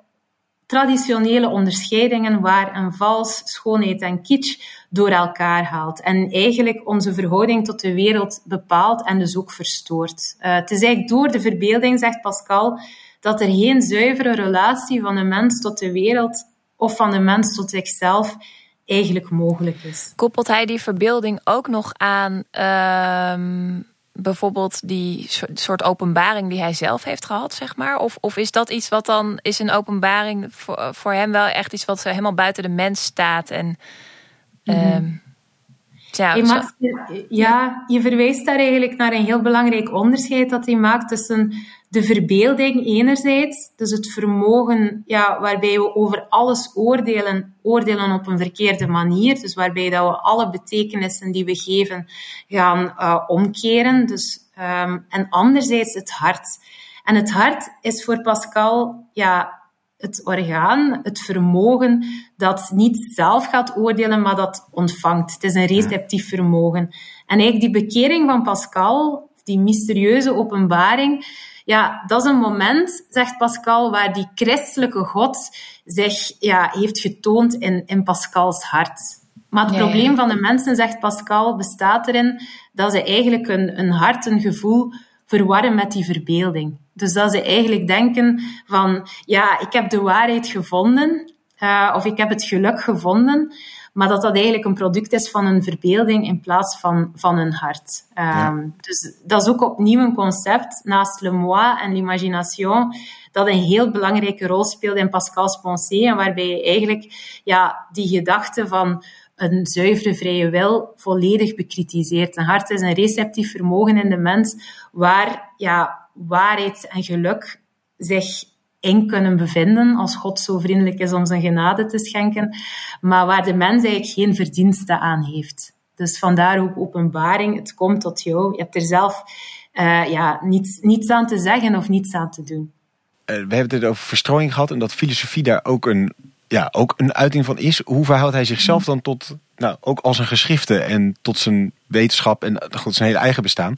traditionele onderscheidingen waar en vals, schoonheid en kitsch door elkaar haalt. En eigenlijk onze verhouding tot de wereld bepaalt en dus ook verstoort. Uh, het is eigenlijk door de verbeelding, zegt Pascal, dat er geen zuivere relatie van de mens tot de wereld of van de mens tot zichzelf eigenlijk mogelijk is. Koppelt hij die verbeelding ook nog aan uh, bijvoorbeeld die soort openbaring die hij zelf heeft gehad, zeg maar? Of, of is dat iets wat dan, is een openbaring voor, voor hem wel echt iets wat helemaal buiten de mens staat? En, mm ja, je maakt, ja, je verwijst daar eigenlijk naar een heel belangrijk onderscheid dat hij maakt tussen de verbeelding enerzijds, dus het vermogen ja, waarbij we over alles oordelen, oordelen op een verkeerde manier, dus waarbij dat we alle betekenissen die we geven gaan uh, omkeren. Dus, um, en anderzijds het hart. En het hart is voor Pascal ja, het orgaan, het vermogen dat niet zelf gaat oordelen, maar dat ontvangt. Het is een receptief vermogen. En eigenlijk die bekering van Pascal, die mysterieuze openbaring, ja, dat is een moment, zegt Pascal, waar die christelijke God zich ja, heeft getoond in, in Pascals hart. Maar het probleem van de mensen, zegt Pascal, bestaat erin dat ze eigenlijk een, een hart, een gevoel verwarren met die verbeelding. Dus dat ze eigenlijk denken van, ja, ik heb de waarheid gevonden, uh, of ik heb het geluk gevonden, maar dat dat eigenlijk een product is van een verbeelding in plaats van, van een hart. Um, Dus dat is ook opnieuw een concept, naast le moi en l'imagination, dat een heel belangrijke rol speelt in Pascal's pensée, en waarbij je eigenlijk ja, die gedachte van een zuivere vrije wil volledig bekritiseert. Een hart is een receptief vermogen in de mens waar ja, waarheid en geluk zich in kunnen bevinden, als God zo vriendelijk is om zijn genade te schenken, maar waar de mens eigenlijk geen verdienste aan heeft. Dus vandaar ook openbaring, het komt tot jou. Je hebt er zelf uh, ja, niets, niets aan te zeggen of niets aan te doen. Uh, we hebben het over verstrooiing gehad en dat filosofie daar ook een, ja, ook een uiting van is. Hoe verhoudt hij zichzelf dan tot, nou, ook als een geschrifte en tot zijn wetenschap en tot zijn hele eigen bestaan?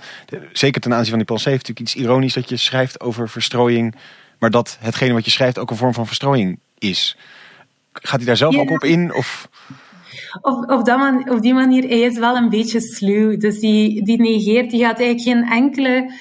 Zeker ten aanzien van die Paul heeft natuurlijk iets ironisch dat je schrijft over verstrooiing maar dat hetgene wat je schrijft ook een vorm van verstrooiing is. Gaat hij daar zelf ook op in? Of... Op, op, dat man, op die manier, hij is wel een beetje sluw. Dus die, die negeert, die gaat eigenlijk geen enkele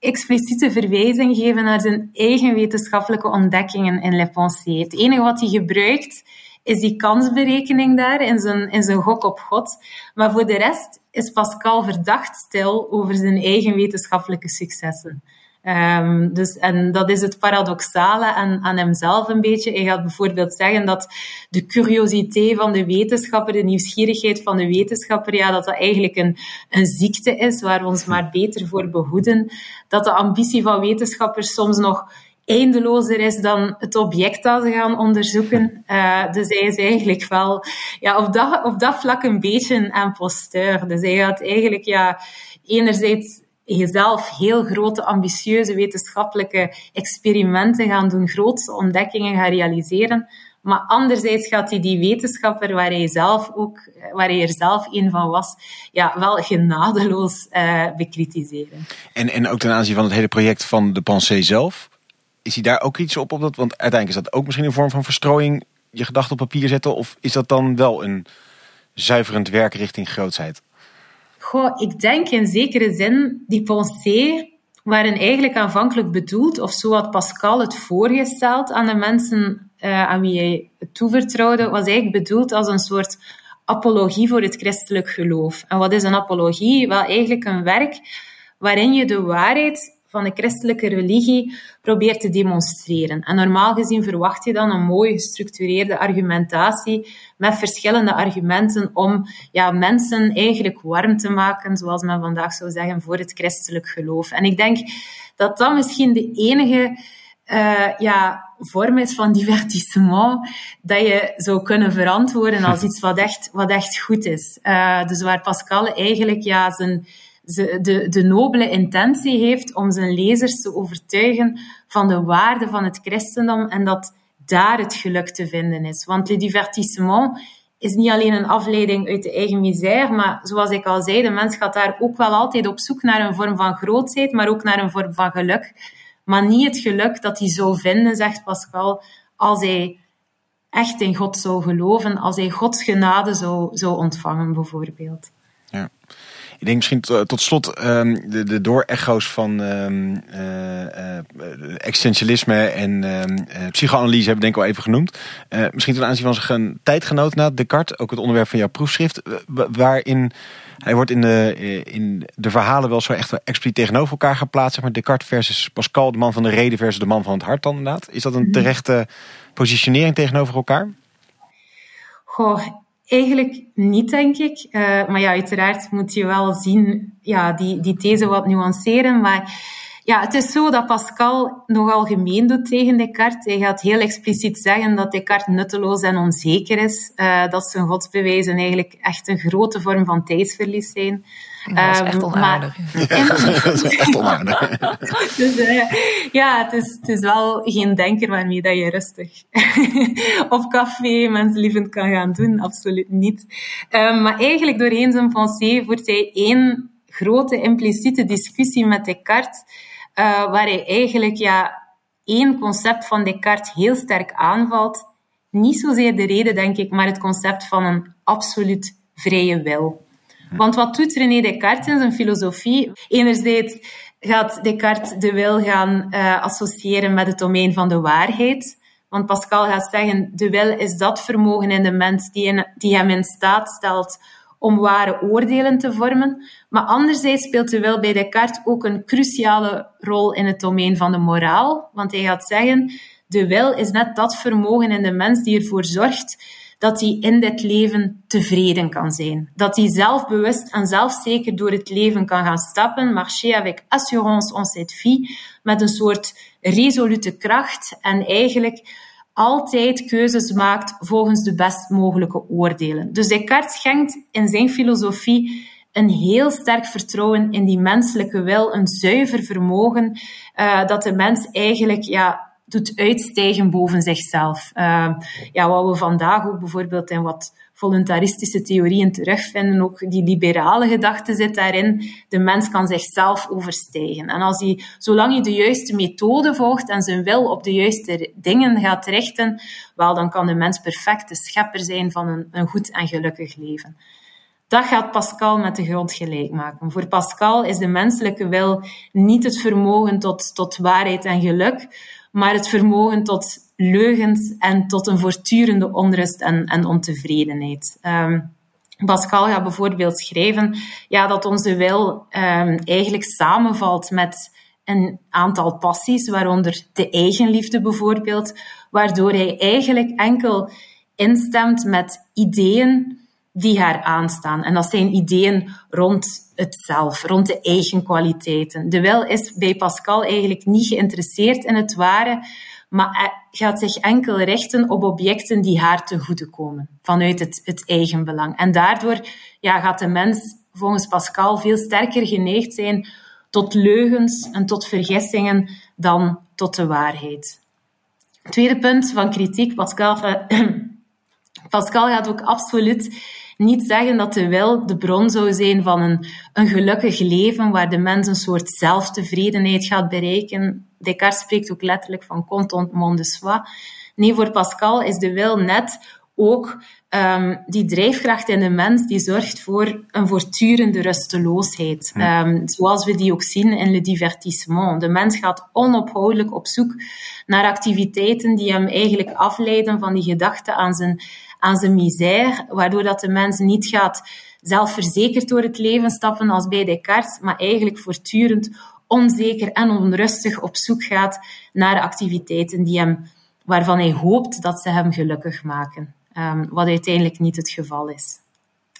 expliciete verwijzing geven naar zijn eigen wetenschappelijke ontdekkingen in Le Pensée. Het enige wat hij gebruikt, is die kansberekening daar in zijn, in zijn gok op God. Maar voor de rest is Pascal verdacht stil over zijn eigen wetenschappelijke successen. Um, dus, en dat is het paradoxale aan, aan hemzelf een beetje. Hij gaat bijvoorbeeld zeggen dat de curiositeit van de wetenschapper, de nieuwsgierigheid van de wetenschapper, ja, dat dat eigenlijk een, een ziekte is waar we ons maar beter voor behoeden. Dat de ambitie van wetenschappers soms nog eindelozer is dan het object dat ze gaan onderzoeken. Uh, dus hij is eigenlijk wel ja, op, dat, op dat vlak een beetje een imposteur. Dus hij gaat eigenlijk ja, enerzijds jezelf heel grote, ambitieuze wetenschappelijke experimenten gaan doen, grootste ontdekkingen gaan realiseren. Maar anderzijds gaat hij die wetenschapper waar hij, zelf ook, waar hij er zelf een van was, ja, wel genadeloos uh, bekritiseren. En, en ook ten aanzien van het hele project van de Pensée zelf, is hij daar ook iets op? op dat, want uiteindelijk is dat ook misschien een vorm van verstrooiing, je gedachten op papier zetten, of is dat dan wel een zuiverend werk richting grootsheid? Goh, ik denk in zekere zin, die pensée waren eigenlijk aanvankelijk bedoeld, of zo had Pascal het voorgesteld aan de mensen uh, aan wie hij toevertrouwde, was eigenlijk bedoeld als een soort apologie voor het christelijk geloof. En wat is een apologie? Wel eigenlijk een werk waarin je de waarheid van de christelijke religie probeert te demonstreren. En normaal gezien verwacht je dan een mooi gestructureerde argumentatie met verschillende argumenten om ja, mensen eigenlijk warm te maken, zoals men vandaag zou zeggen, voor het christelijk geloof. En ik denk dat dat misschien de enige uh, ja, vorm is van divertissement dat je zou kunnen verantwoorden als *laughs* iets wat echt, wat echt goed is. Uh, dus waar Pascal eigenlijk ja, zijn, de, de nobele intentie heeft om zijn lezers te overtuigen van de waarde van het christendom en dat daar het geluk te vinden is. Want le divertissement is niet alleen een afleiding uit de eigen misère, maar zoals ik al zei, de mens gaat daar ook wel altijd op zoek naar een vorm van grootheid, maar ook naar een vorm van geluk. Maar niet het geluk dat hij zou vinden, zegt Pascal, als hij echt in God zou geloven, als hij Gods genade zou, zou ontvangen, bijvoorbeeld. Ja. Ik denk misschien tot, slot um, de, de doorecho's van um, uh, existentialisme en um, psychoanalyse hebben denk ik al even genoemd. Uh, misschien ten aanzien van zijn tijdgenoot na Descartes, ook het onderwerp van jouw proefschrift, waarin hij wordt in de, in de verhalen wel zo echt expliciet tegenover elkaar geplaatst. Zeg maar Descartes versus Pascal, de man van de reden versus de man van het hart dan inderdaad. Is dat een mhm. terechte positionering tegenover elkaar? Goh, Eigenlijk niet, denk ik. Uh, maar ja, uiteraard moet je wel zien, ja, die, die these wat nuanceren. Maar ja, het is zo dat Pascal nogal gemeen doet tegen Descartes. Hij gaat heel expliciet zeggen dat Descartes nutteloos en onzeker is. Uh, dat zijn godsbewijzen eigenlijk echt een grote vorm van tijdsverlies zijn. Dat is echt ehm, onaardig. *laughs* *laughs* dat is echt onaardig. *laughs* dus uh, ja, het is, het is wel geen denker waarmee dat je rustig op café menslievend kan gaan doen. Absoluut niet. Um, maar eigenlijk doorheen zijn pensée voert hij één grote impliciete discussie met Descartes, uh, waar hij eigenlijk ja, één concept van Descartes heel sterk aanvalt. Niet zozeer de reden, denk ik, maar het concept van een absoluut vrije wil. Want wat doet René Descartes in zijn filosofie? Enerzijds gaat Descartes de wil gaan uh, associëren met het domein van de waarheid. Want Pascal gaat zeggen, de wil is dat vermogen in de mens die hem in staat stelt om ware oordelen te vormen. Maar anderzijds speelt de wil bij Descartes ook een cruciale rol in het domein van de moraal. Want hij gaat zeggen, de wil is net dat vermogen in de mens die ervoor zorgt dat hij in dit leven tevreden kan zijn. Dat hij zelfbewust en zelfzeker door het leven kan gaan stappen, marcher avec assurance en cette vie, met een soort resolute kracht en eigenlijk altijd keuzes maakt volgens de best mogelijke oordelen. Dus Descartes schenkt in zijn filosofie een heel sterk vertrouwen in die menselijke wil, een zuiver vermogen, uh, dat de mens eigenlijk ja, doet uitstijgen boven zichzelf. Uh, ja, wat we vandaag ook bijvoorbeeld in wat voluntaristische theorieën terugvinden, ook die liberale gedachte zit daarin. De mens kan zichzelf overstijgen. En als hij, zolang hij de juiste methode volgt en zijn wil op de juiste dingen gaat richten, wel, dan kan de mens perfect de schepper zijn van een, een goed en gelukkig leven. Dat gaat Pascal met de grond gelijk maken. Voor Pascal is de menselijke wil niet het vermogen tot, tot waarheid en geluk, maar het vermogen tot leugens en tot een voortdurende onrust en, en ontevredenheid. Um, Pascal gaat bijvoorbeeld schrijven ja, dat onze wil um, eigenlijk samenvalt met een aantal passies, waaronder de eigenliefde bijvoorbeeld, waardoor hij eigenlijk enkel instemt met ideeën die haar aanstaan. En dat zijn ideeën rond het zelf, rond de eigen kwaliteiten. De wil is bij Pascal eigenlijk niet geïnteresseerd in het ware, maar gaat zich enkel richten op objecten die haar te goede komen, vanuit het, het eigen belang. En daardoor ja, gaat de mens volgens Pascal veel sterker geneigd zijn tot leugens en tot vergissingen dan tot de waarheid. Tweede punt van kritiek, Pascal, *clears throat* Pascal gaat ook absoluut niet zeggen dat de wil de bron zou zijn van een, een gelukkig leven waar de mens een soort zelftevredenheid gaat bereiken. Descartes spreekt ook letterlijk van contentement de soi. Nee, voor Pascal is de wil net ook um, die drijfkracht in de mens die zorgt voor een voortdurende rusteloosheid. Um, zoals we die ook zien in le divertissement. De mens gaat onophoudelijk op zoek naar activiteiten die hem eigenlijk afleiden van die gedachte aan zijn aan zijn misère, waardoor dat de mens niet gaat zelfverzekerd door het leven stappen als bij Descartes, maar eigenlijk voortdurend onzeker en onrustig op zoek gaat naar activiteiten die hem, waarvan hij hoopt dat ze hem gelukkig maken. Um, wat uiteindelijk niet het geval is.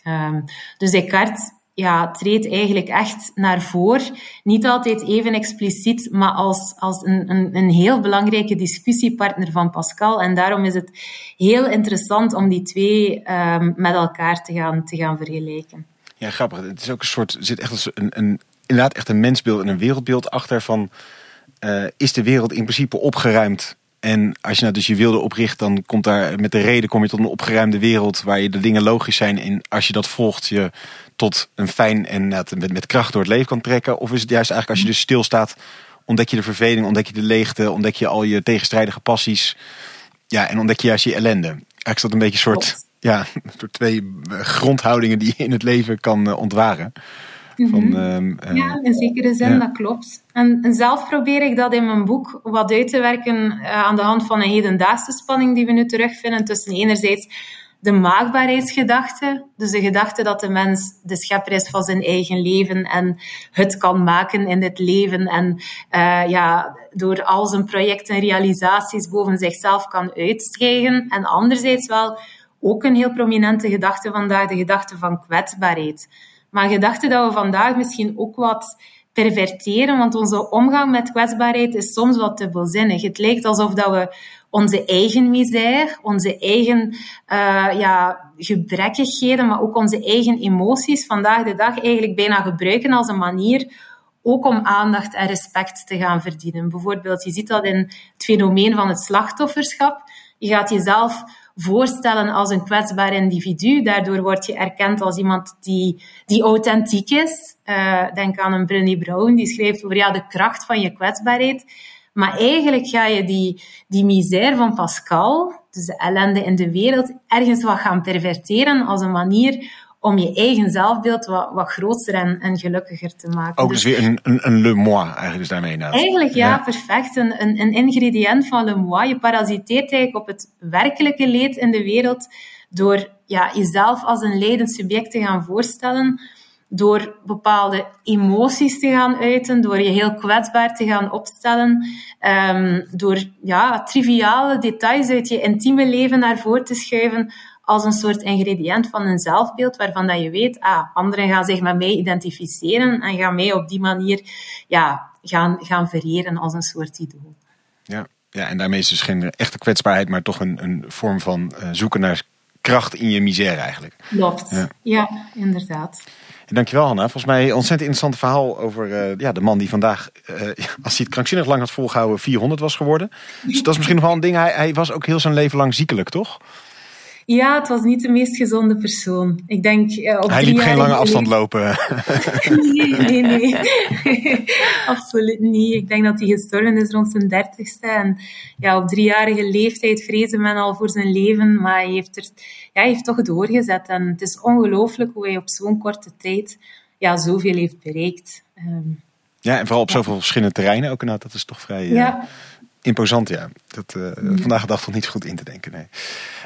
Um, dus Descartes ja, treedt eigenlijk echt naar voren. Niet altijd even expliciet, maar als, als een, een, een heel belangrijke discussiepartner van Pascal. En daarom is het heel interessant om die twee um, met elkaar te gaan, te gaan vergelijken. Ja, grappig. Het is ook een soort, zit echt een, een, inderdaad echt een mensbeeld en een wereldbeeld achter van... Uh, is de wereld in principe opgeruimd en als je nou dus je wilde opricht, dan komt daar met de reden kom je tot een opgeruimde wereld waar je de dingen logisch zijn. En als je dat volgt, je tot een fijn en met, met kracht door het leven kan trekken. Of is het juist eigenlijk als je dus stilstaat, ontdek je de verveling, ontdek je de leegte, ontdek je al je tegenstrijdige passies. Ja, en ontdek je juist je ellende. Eigenlijk is dat een beetje een soort, ja, door twee grondhoudingen die je in het leven kan uh, ontwaren. Van, mm ja, in zekere zin, dat klopt. En, en, zelf probeer ik dat in mijn boek wat uit te werken uh, aan de hand van een hedendaagse spanning die we nu terugvinden tussen enerzijds de maakbaarheidsgedachte, dus de gedachte dat de mens de schepper is van zijn eigen leven en het kan maken in dit leven en uh, ja, door al zijn projecten en realisaties boven zichzelf kan uitstijgen. En anderzijds wel ook een heel prominente gedachte vandaag, de gedachte van kwetsbaarheid. Maar een gedachte dat we vandaag misschien ook wat perverteren, want onze omgang met kwetsbaarheid is soms wat dubbelzinnig. Het lijkt alsof dat we onze eigen misère, onze eigen uh, ja, gebrekkigheden, maar ook onze eigen emoties vandaag de dag eigenlijk bijna gebruiken als een manier ook om aandacht en respect te gaan verdienen. Bijvoorbeeld, je ziet dat in het fenomeen van het slachtofferschap. Je gaat jezelf voorstellen als een kwetsbaar individu. Daardoor word je erkend als iemand die, die authentiek is. Uh, denk aan een Brené Brown, die schrijft over ja, de kracht van je kwetsbaarheid. Maar eigenlijk ga je die, die misère van Pascal, dus de ellende in de wereld, ergens wat gaan perverteren als een manier om je eigen zelfbeeld wat, wat groter en, en gelukkiger te maken. Ook dus, dus weer een, een, een le moi eigenlijk dus daarmee. Nou. Eigenlijk ja, perfect. Een, een, een ingrediënt van le moi. Je parasiteert eigenlijk op het werkelijke leed in de wereld door ja, jezelf als een leidend subject te gaan voorstellen door bepaalde emoties te gaan uiten, door je heel kwetsbaar te gaan opstellen, um, door ja, triviale details uit je intieme leven naar voren te schuiven als een soort ingrediënt van een zelfbeeld waarvan dat je weet, ah, anderen gaan zich met mij identificeren en gaan mij op die manier ja, gaan, gaan vereren als een soort idool. Ja. ja, en daarmee is dus geen echte kwetsbaarheid, maar toch een, een vorm van uh, zoeken naar kracht in je misère eigenlijk. Klopt, ja, ja inderdaad. Dankjewel Hanna. Volgens mij een ontzettend interessant verhaal over uh, ja, de man die vandaag, uh, *laughs* als hij het krankzinnig lang had volgehouden, 400 was geworden. Dus dat is misschien nog wel een ding. Hij, hij was ook heel zijn leven lang ziekelijk, toch? Ja, het was niet de meest gezonde persoon. Ik denk, uh, op Hij liep geen lange afstand lopen. *laughs* nee, nee, nee. *laughs* Absoluut niet. Ik denk dat hij gestorven is rond zijn dertigste. En ja, op driejarige leeftijd vreesde men al voor zijn leven. Maar hij heeft, er, ja, hij heeft toch doorgezet. En het is ongelooflijk hoe hij op zo'n korte tijd ja, zoveel heeft bereikt. Um, ja, en vooral op zoveel verschillende terreinen ook. Nou, dat is toch vrij... Ja imposant, ja. Dat, uh, Vandaag de dag toch niet goed in te denken, nee.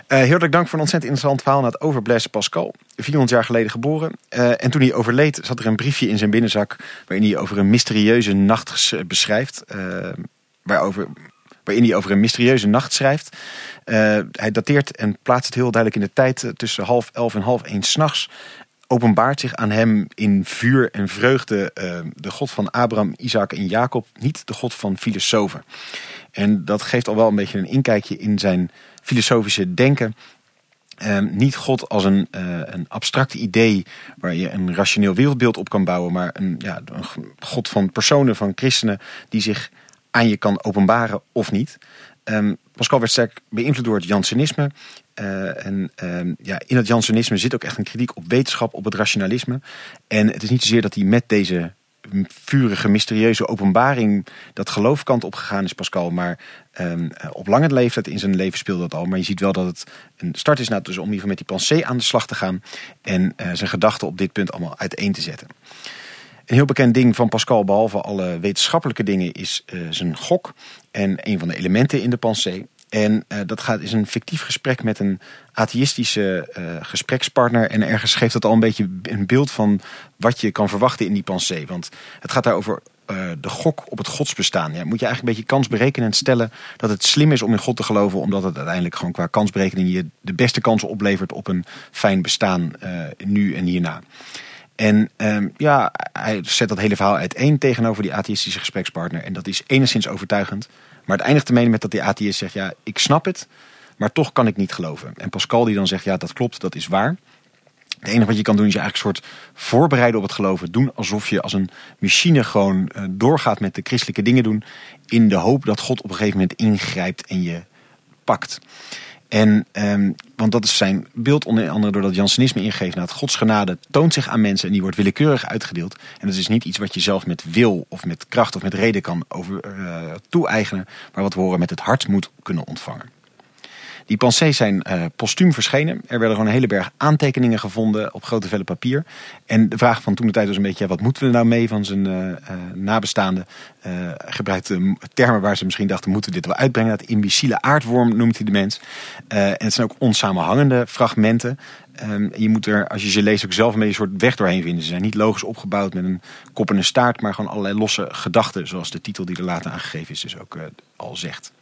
Uh, heel erg dank voor een ontzettend interessant verhaal naar het over Blaise Pascal. 400 jaar geleden geboren. Uh, en toen hij overleed zat er een briefje in zijn binnenzak... waarin hij over een mysterieuze nacht beschrijft. waarover, waarin hij over een mysterieuze nacht schrijft. hij dateert en plaatst het heel duidelijk in de tijd... tussen half elf en half één s'nachts openbaart zich aan hem in vuur en vreugde de God van Abraham, Isaac en Jacob, niet de God van filosofen. En dat geeft al wel een beetje een inkijkje in zijn filosofische denken. Ehm, niet God als een, uh, een abstract idee waar je een rationeel wereldbeeld op kan bouwen, maar een, ja, een God van personen, van christenen, die zich aan je kan openbaren of niet. Um, Pascal werd sterk beïnvloed door het Jansenisme. Uh, en um, ja, in het Jansenisme zit ook echt een kritiek op wetenschap, op het rationalisme. En het is niet zozeer dat hij met deze vurige, mysterieuze openbaring dat geloofkant opgegaan is, Pascal. Maar um, op lange leeftijd in zijn leven speelde dat al. Maar je ziet wel dat het een start is nou, dus om hier met die pensée aan de slag te gaan. En uh, zijn gedachten op dit punt allemaal uiteen te zetten. Een heel bekend ding van Pascal, behalve alle wetenschappelijke dingen, is uh, zijn gok. En een van de elementen in de pensée. En uh, dat gaat, is een fictief gesprek met een atheïstische uh, gesprekspartner. En ergens geeft dat al een beetje een beeld van wat je kan verwachten in die pensée. Want het gaat daar over uh, de gok op het godsbestaan. Ja, moet je eigenlijk een beetje kansberekenend stellen dat het slim is om in God te geloven. Omdat het uiteindelijk gewoon qua kansberekening je de beste kansen oplevert op een fijn bestaan nu en hierna. En um, ja, hij zet dat hele verhaal uiteen tegenover die atheïstische gesprekspartner. En dat is enigszins overtuigend. Maar het eindigt ermee met dat die atheïst zegt, ja, ik snap het, maar toch kan ik niet geloven. En Pascal die dan zegt, ja, dat klopt, dat is waar. Het enige wat je kan doen is je eigenlijk een soort voorbereiden op het geloven. Doen alsof je als een machine gewoon uh, doorgaat met de christelijke dingen doen. In de hoop dat God op een gegeven moment ingrijpt en je pakt. En, um, want dat is zijn beeld onder andere door dat Jansenisme ingeeft. Nou, Gods genade toont zich aan mensen en die wordt willekeurig uitgedeeld. En dat is niet iets wat je zelf met wil of met kracht of met reden kan over, uh, toe-eigenen. Maar wat we horen met het hart moet kunnen ontvangen. Die pensées zijn uh, postuum verschenen. Er werden gewoon een hele berg aantekeningen gevonden op grote vellen papier. En de vraag van toen de tijd was een beetje, wat moeten we nou mee van zijn uh, uh, nabestaanden? gebruikte termen waar ze misschien dachten, moeten we dit wel uitbrengen? Dat imbeciele aardworm noemt hij de mens. en het zijn ook onsamenhangende fragmenten. Um, je moet er, als je ze leest, ook zelf een beetje een soort weg doorheen vinden. Ze zijn niet logisch opgebouwd met een kop en een staart, maar gewoon allerlei losse gedachten. Zoals de titel die er later aangegeven is, dus ook al zegt.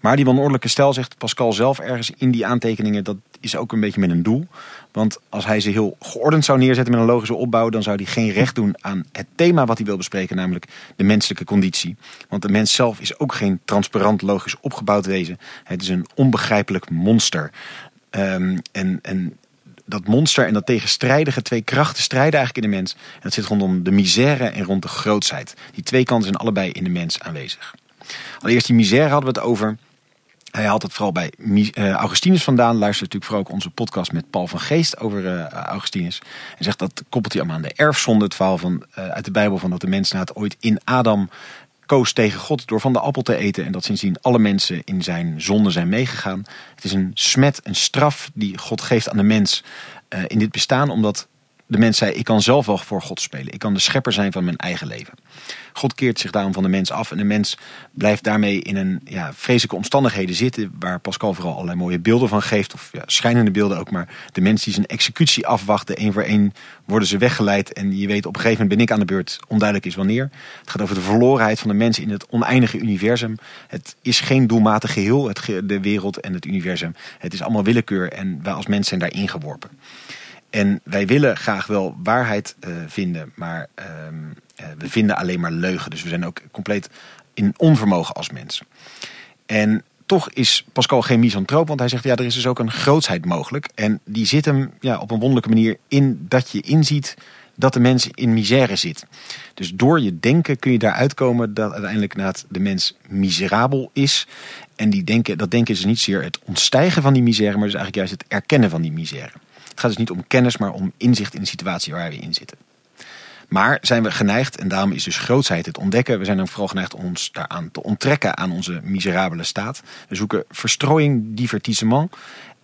Maar die wanordelijke stijl, zegt Pascal zelf ergens in die aantekeningen, dat is ook een beetje met een doel. Want als hij ze heel geordend zou neerzetten met een logische opbouw, dan zou hij geen recht doen aan het thema wat hij wil bespreken, namelijk de menselijke conditie. Want de mens zelf is ook geen transparant, logisch opgebouwd wezen. Het is een onbegrijpelijk monster. Um, en, en dat monster en dat tegenstrijdige twee krachten strijden eigenlijk in de mens. En dat zit rondom de misère en rond de grootsheid. Die twee kanten zijn allebei in de mens aanwezig. Allereerst die misère hadden we het over. Hij haalt het vooral bij uh, Augustinus vandaan. Luistert natuurlijk vooral ook onze podcast met Paul van Geest over uh, Augustinus. En zegt dat koppelt hij allemaal aan de erfzonde. Het verhaal van, uh, uit de Bijbel van dat de mens na het ooit in Adam koos tegen God door van de appel te eten. En dat sindsdien alle mensen in zijn zonde zijn meegegaan. Het is een smet, een straf die God geeft aan de mens in dit bestaan. Omdat de mens zei, ik kan zelf wel voor God spelen. Ik kan de schepper zijn van mijn eigen leven. God keert zich daarom van de mens af. En de mens blijft daarmee in een ja, vreselijke omstandigheden zitten. Waar Pascal vooral allerlei mooie beelden van geeft. Of ja, schijnende beelden ook. Maar de mens die zijn executie afwachten. één voor één worden ze weggeleid. En je weet op een gegeven moment ben ik aan de beurt. Onduidelijk is wanneer. Het gaat over de verlorenheid van de mens in het oneindige universum. Het is geen doelmatig geheel. De wereld en het universum. Het is allemaal willekeur. En wij als mens zijn daarin geworpen. En wij willen graag wel waarheid uh, vinden, maar uh, uh, we vinden alleen maar leugen. Dus we zijn ook compleet in onvermogen als mens. En toch is Pascal geen misantroop, want hij zegt ja, er is dus ook een grootsheid mogelijk. En die zit hem ja, op een wonderlijke manier in dat je inziet dat de mens in misère zit. Dus door je denken kun je daaruit komen dat uiteindelijk de mens miserabel is. En die denken, dat denken is niet zeer het ontstijgen van die misère, maar dus eigenlijk juist het erkennen van die misère. Het gaat dus niet om kennis, maar om inzicht in de situatie waar we in zitten. Maar zijn we geneigd, en daarom is dus grootsheid het ontdekken, we zijn dan vooral geneigd om ons daaraan te onttrekken aan onze miserabele staat. We zoeken verstrooiing, divertissement.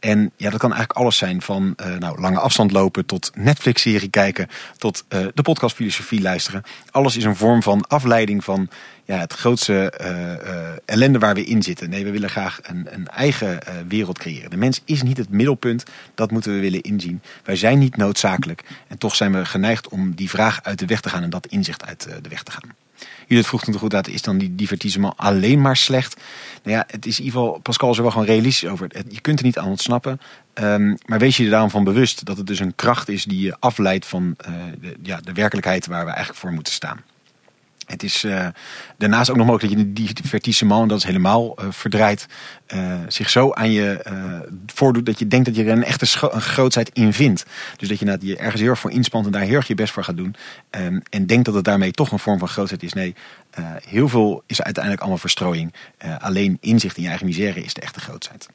En ja, dat kan eigenlijk alles zijn van uh, nou, lange afstand lopen tot Netflix-serie kijken, tot uh, de podcast filosofie luisteren. Alles is een vorm van afleiding van ja, het grootste uh, ellende waar we in zitten. Nee, we willen graag een, een eigen wereld creëren. De mens is niet het middelpunt, dat moeten we willen inzien. Wij zijn niet noodzakelijk en toch zijn we geneigd om die vraag uit de weg te gaan en dat inzicht uit de weg te gaan. Judith vroeg toen goed uit, is dan die divertissement alleen maar slecht? Nou ja, het is in ieder geval, Pascal is er wel gewoon realistisch over. Je kunt er niet aan ontsnappen. Um, maar wees je er daarom van bewust dat het dus een kracht is die je afleidt van de, ja, de werkelijkheid waar we eigenlijk voor moeten staan. Het is uh, daarnaast ook nog mogelijk dat je die divertissement, dat is helemaal uh, verdraaid, uh, zich zo aan je voordoet dat je denkt dat je er een echte een grootheid in vindt. Dus dat je, je ergens heel erg voor inspant en daar heel erg je best voor gaat doen. Um, en denkt dat het daarmee toch een vorm van grootheid is. Nee, heel veel is uiteindelijk allemaal verstrooiing. alleen inzicht in je eigen misère is de echte grootheid.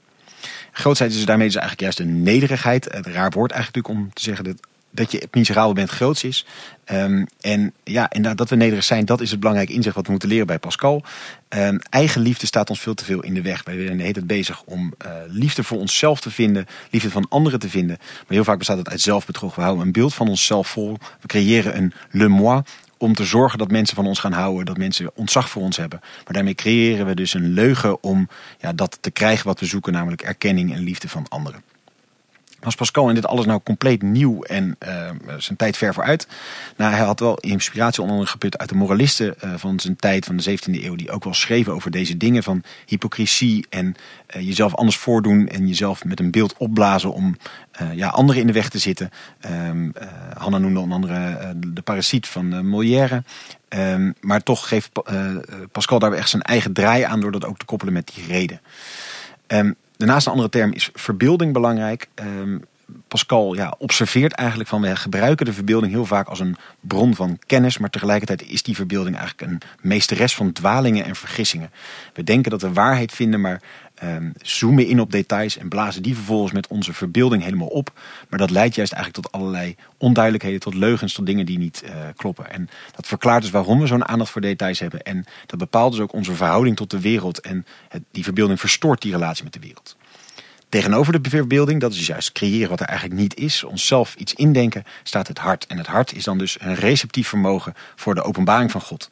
Grootheid is daarmee dus eigenlijk juist een nederigheid. Het raar woord eigenlijk om te zeggen dat dat je miserabel bent groots is. Um, en ja, en dat we nederig zijn, dat is het belangrijke inzicht wat we moeten leren bij Pascal. Um, eigen liefde staat ons veel te veel in de weg. Wij zijn de hele bezig om uh, liefde voor onszelf te vinden, liefde van anderen te vinden. Maar heel vaak bestaat het uit zelfbedrog. We houden een beeld van onszelf vol. We creëren een le moi om te zorgen dat mensen van ons gaan houden, dat mensen ontzag voor ons hebben. Maar daarmee creëren we dus een leugen om ja, dat te krijgen wat we zoeken, namelijk erkenning en liefde van anderen. Was Pascal in dit alles nou compleet nieuw en uh, zijn tijd ver vooruit? Nou, hij had wel inspiratie onder andere geput uit de moralisten uh, van zijn tijd, van de 17e eeuw, die ook wel schreven over deze dingen van hypocrisie en uh, jezelf anders voordoen en jezelf met een beeld opblazen om ja, anderen in de weg te zitten. Um, Hanna noemde onder andere de parasiet van Molière. Um, maar toch geeft Pascal daar echt zijn eigen draai aan door dat ook te koppelen met die reden. Um, Daarnaast een andere term is verbeelding belangrijk. Um, Pascal ja, observeert eigenlijk van we gebruiken de verbeelding heel vaak als een bron van kennis, maar tegelijkertijd is die verbeelding eigenlijk een meesteres van dwalingen en vergissingen. We denken dat we waarheid vinden, maar um, zoomen in op details en blazen die vervolgens met onze verbeelding helemaal op. Maar dat leidt juist eigenlijk tot allerlei onduidelijkheden, tot leugens, tot dingen die niet uh, kloppen. En dat verklaart dus waarom we zo'n aandacht voor details hebben. En dat bepaalt dus ook onze verhouding tot de wereld. En die verbeelding verstoort die relatie met de wereld. Tegenover de verbeelding, dat is juist creëren wat er eigenlijk niet is, onszelf iets indenken, staat het hart. En het hart is dan dus een receptief vermogen voor de openbaring van God.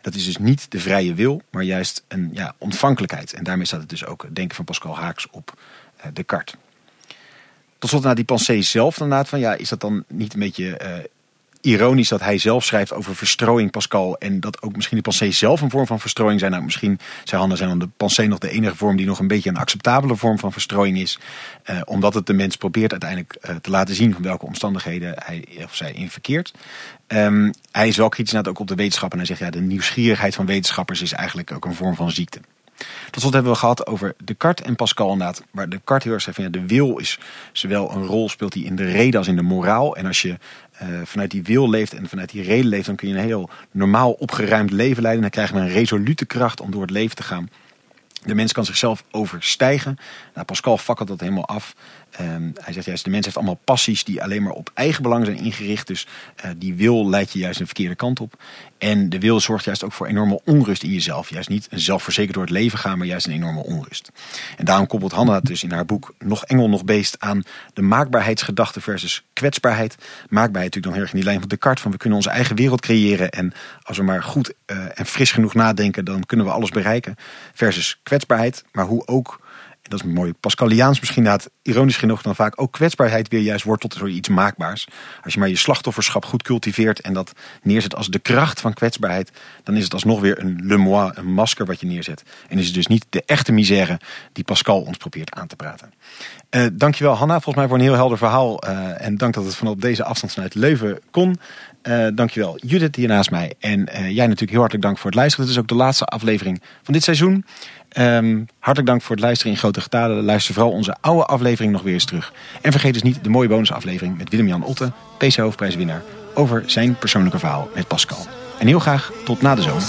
Dat is dus niet de vrije wil, maar juist een ja, ontvankelijkheid. En daarmee staat het dus ook denken van Pascal Haaks op uh, Descartes. Tot slot naar die pensée zelf inderdaad. Van, ja, is dat dan niet een beetje uh, ironisch dat hij zelf schrijft over verstrooiing, Pascal. En dat ook misschien de pensée zelf een vorm van verstrooiing zijn. Nou, misschien, zei Hanna, zijn dan de pensée nog de enige vorm die nog een beetje een acceptabele vorm van verstrooiing is. Uh, omdat het de mens probeert uiteindelijk uh, te laten zien van welke omstandigheden hij of zij in verkeert. Um, hij is wel kritisch ook op de wetenschap. En hij zegt ja, de nieuwsgierigheid van wetenschappers is eigenlijk ook een vorm van ziekte. Tot slot hebben we gehad over Descartes en Pascal inderdaad. Waar Descartes heel erg zegt van ja, de wil is zowel een rol speelt die in de reden als in de moraal. En als je uh, vanuit die wil leeft en vanuit die reden leeft, dan kun je een heel normaal opgeruimd leven leiden. Dan krijgen we een resolute kracht om door het leven te gaan. De mens kan zichzelf overstijgen. Nou, Pascal fakkelt dat helemaal af. Um, hij zegt juist, de mens heeft allemaal passies die alleen maar op eigen belang zijn ingericht. Dus uh, die wil leidt je juist een verkeerde kant op. En de wil zorgt juist ook voor enorme onrust in jezelf. Juist niet zelfverzekerd door het leven gaan, maar juist een enorme onrust. En daarom koppelt Hanna dus in haar boek Nog Engel, Nog Beest aan de maakbaarheidsgedachte versus kwetsbaarheid. Maakbaarheid natuurlijk dan heel erg in die lijn van Descartes. Van we kunnen onze eigen wereld creëren. En als we maar goed uh, en fris genoeg nadenken, dan kunnen we alles bereiken. Versus kwetsbaarheid, maar hoe ook dat is mooi Pascaliaans misschien inderdaad, ironisch genoeg dan vaak ook kwetsbaarheid weer juist wordt tot iets maakbaars. Als je maar je slachtofferschap goed cultiveert en dat neerzet als de kracht van kwetsbaarheid, dan is het alsnog weer een le moi, een masker wat je neerzet. En is het dus niet de echte misère die Pascal ons probeert aan te praten. Uh, dankjewel Hanna, volgens mij voor een heel helder verhaal. Uh, en dank dat het vanaf deze afstand vanuit Leuven kon. Uh, dankjewel Judith hier naast mij. En jij natuurlijk heel hartelijk dank voor het luisteren. Dit is ook de laatste aflevering van dit seizoen. Um, hartelijk dank voor het luisteren in grote getalen. Luister vooral onze oude aflevering nog weer eens terug. En vergeet dus niet de mooie bonusaflevering met Willem-Jan Otte, PC hoofdprijswinnaar, over zijn persoonlijke verhaal met Pascal. En heel graag tot na de zomer.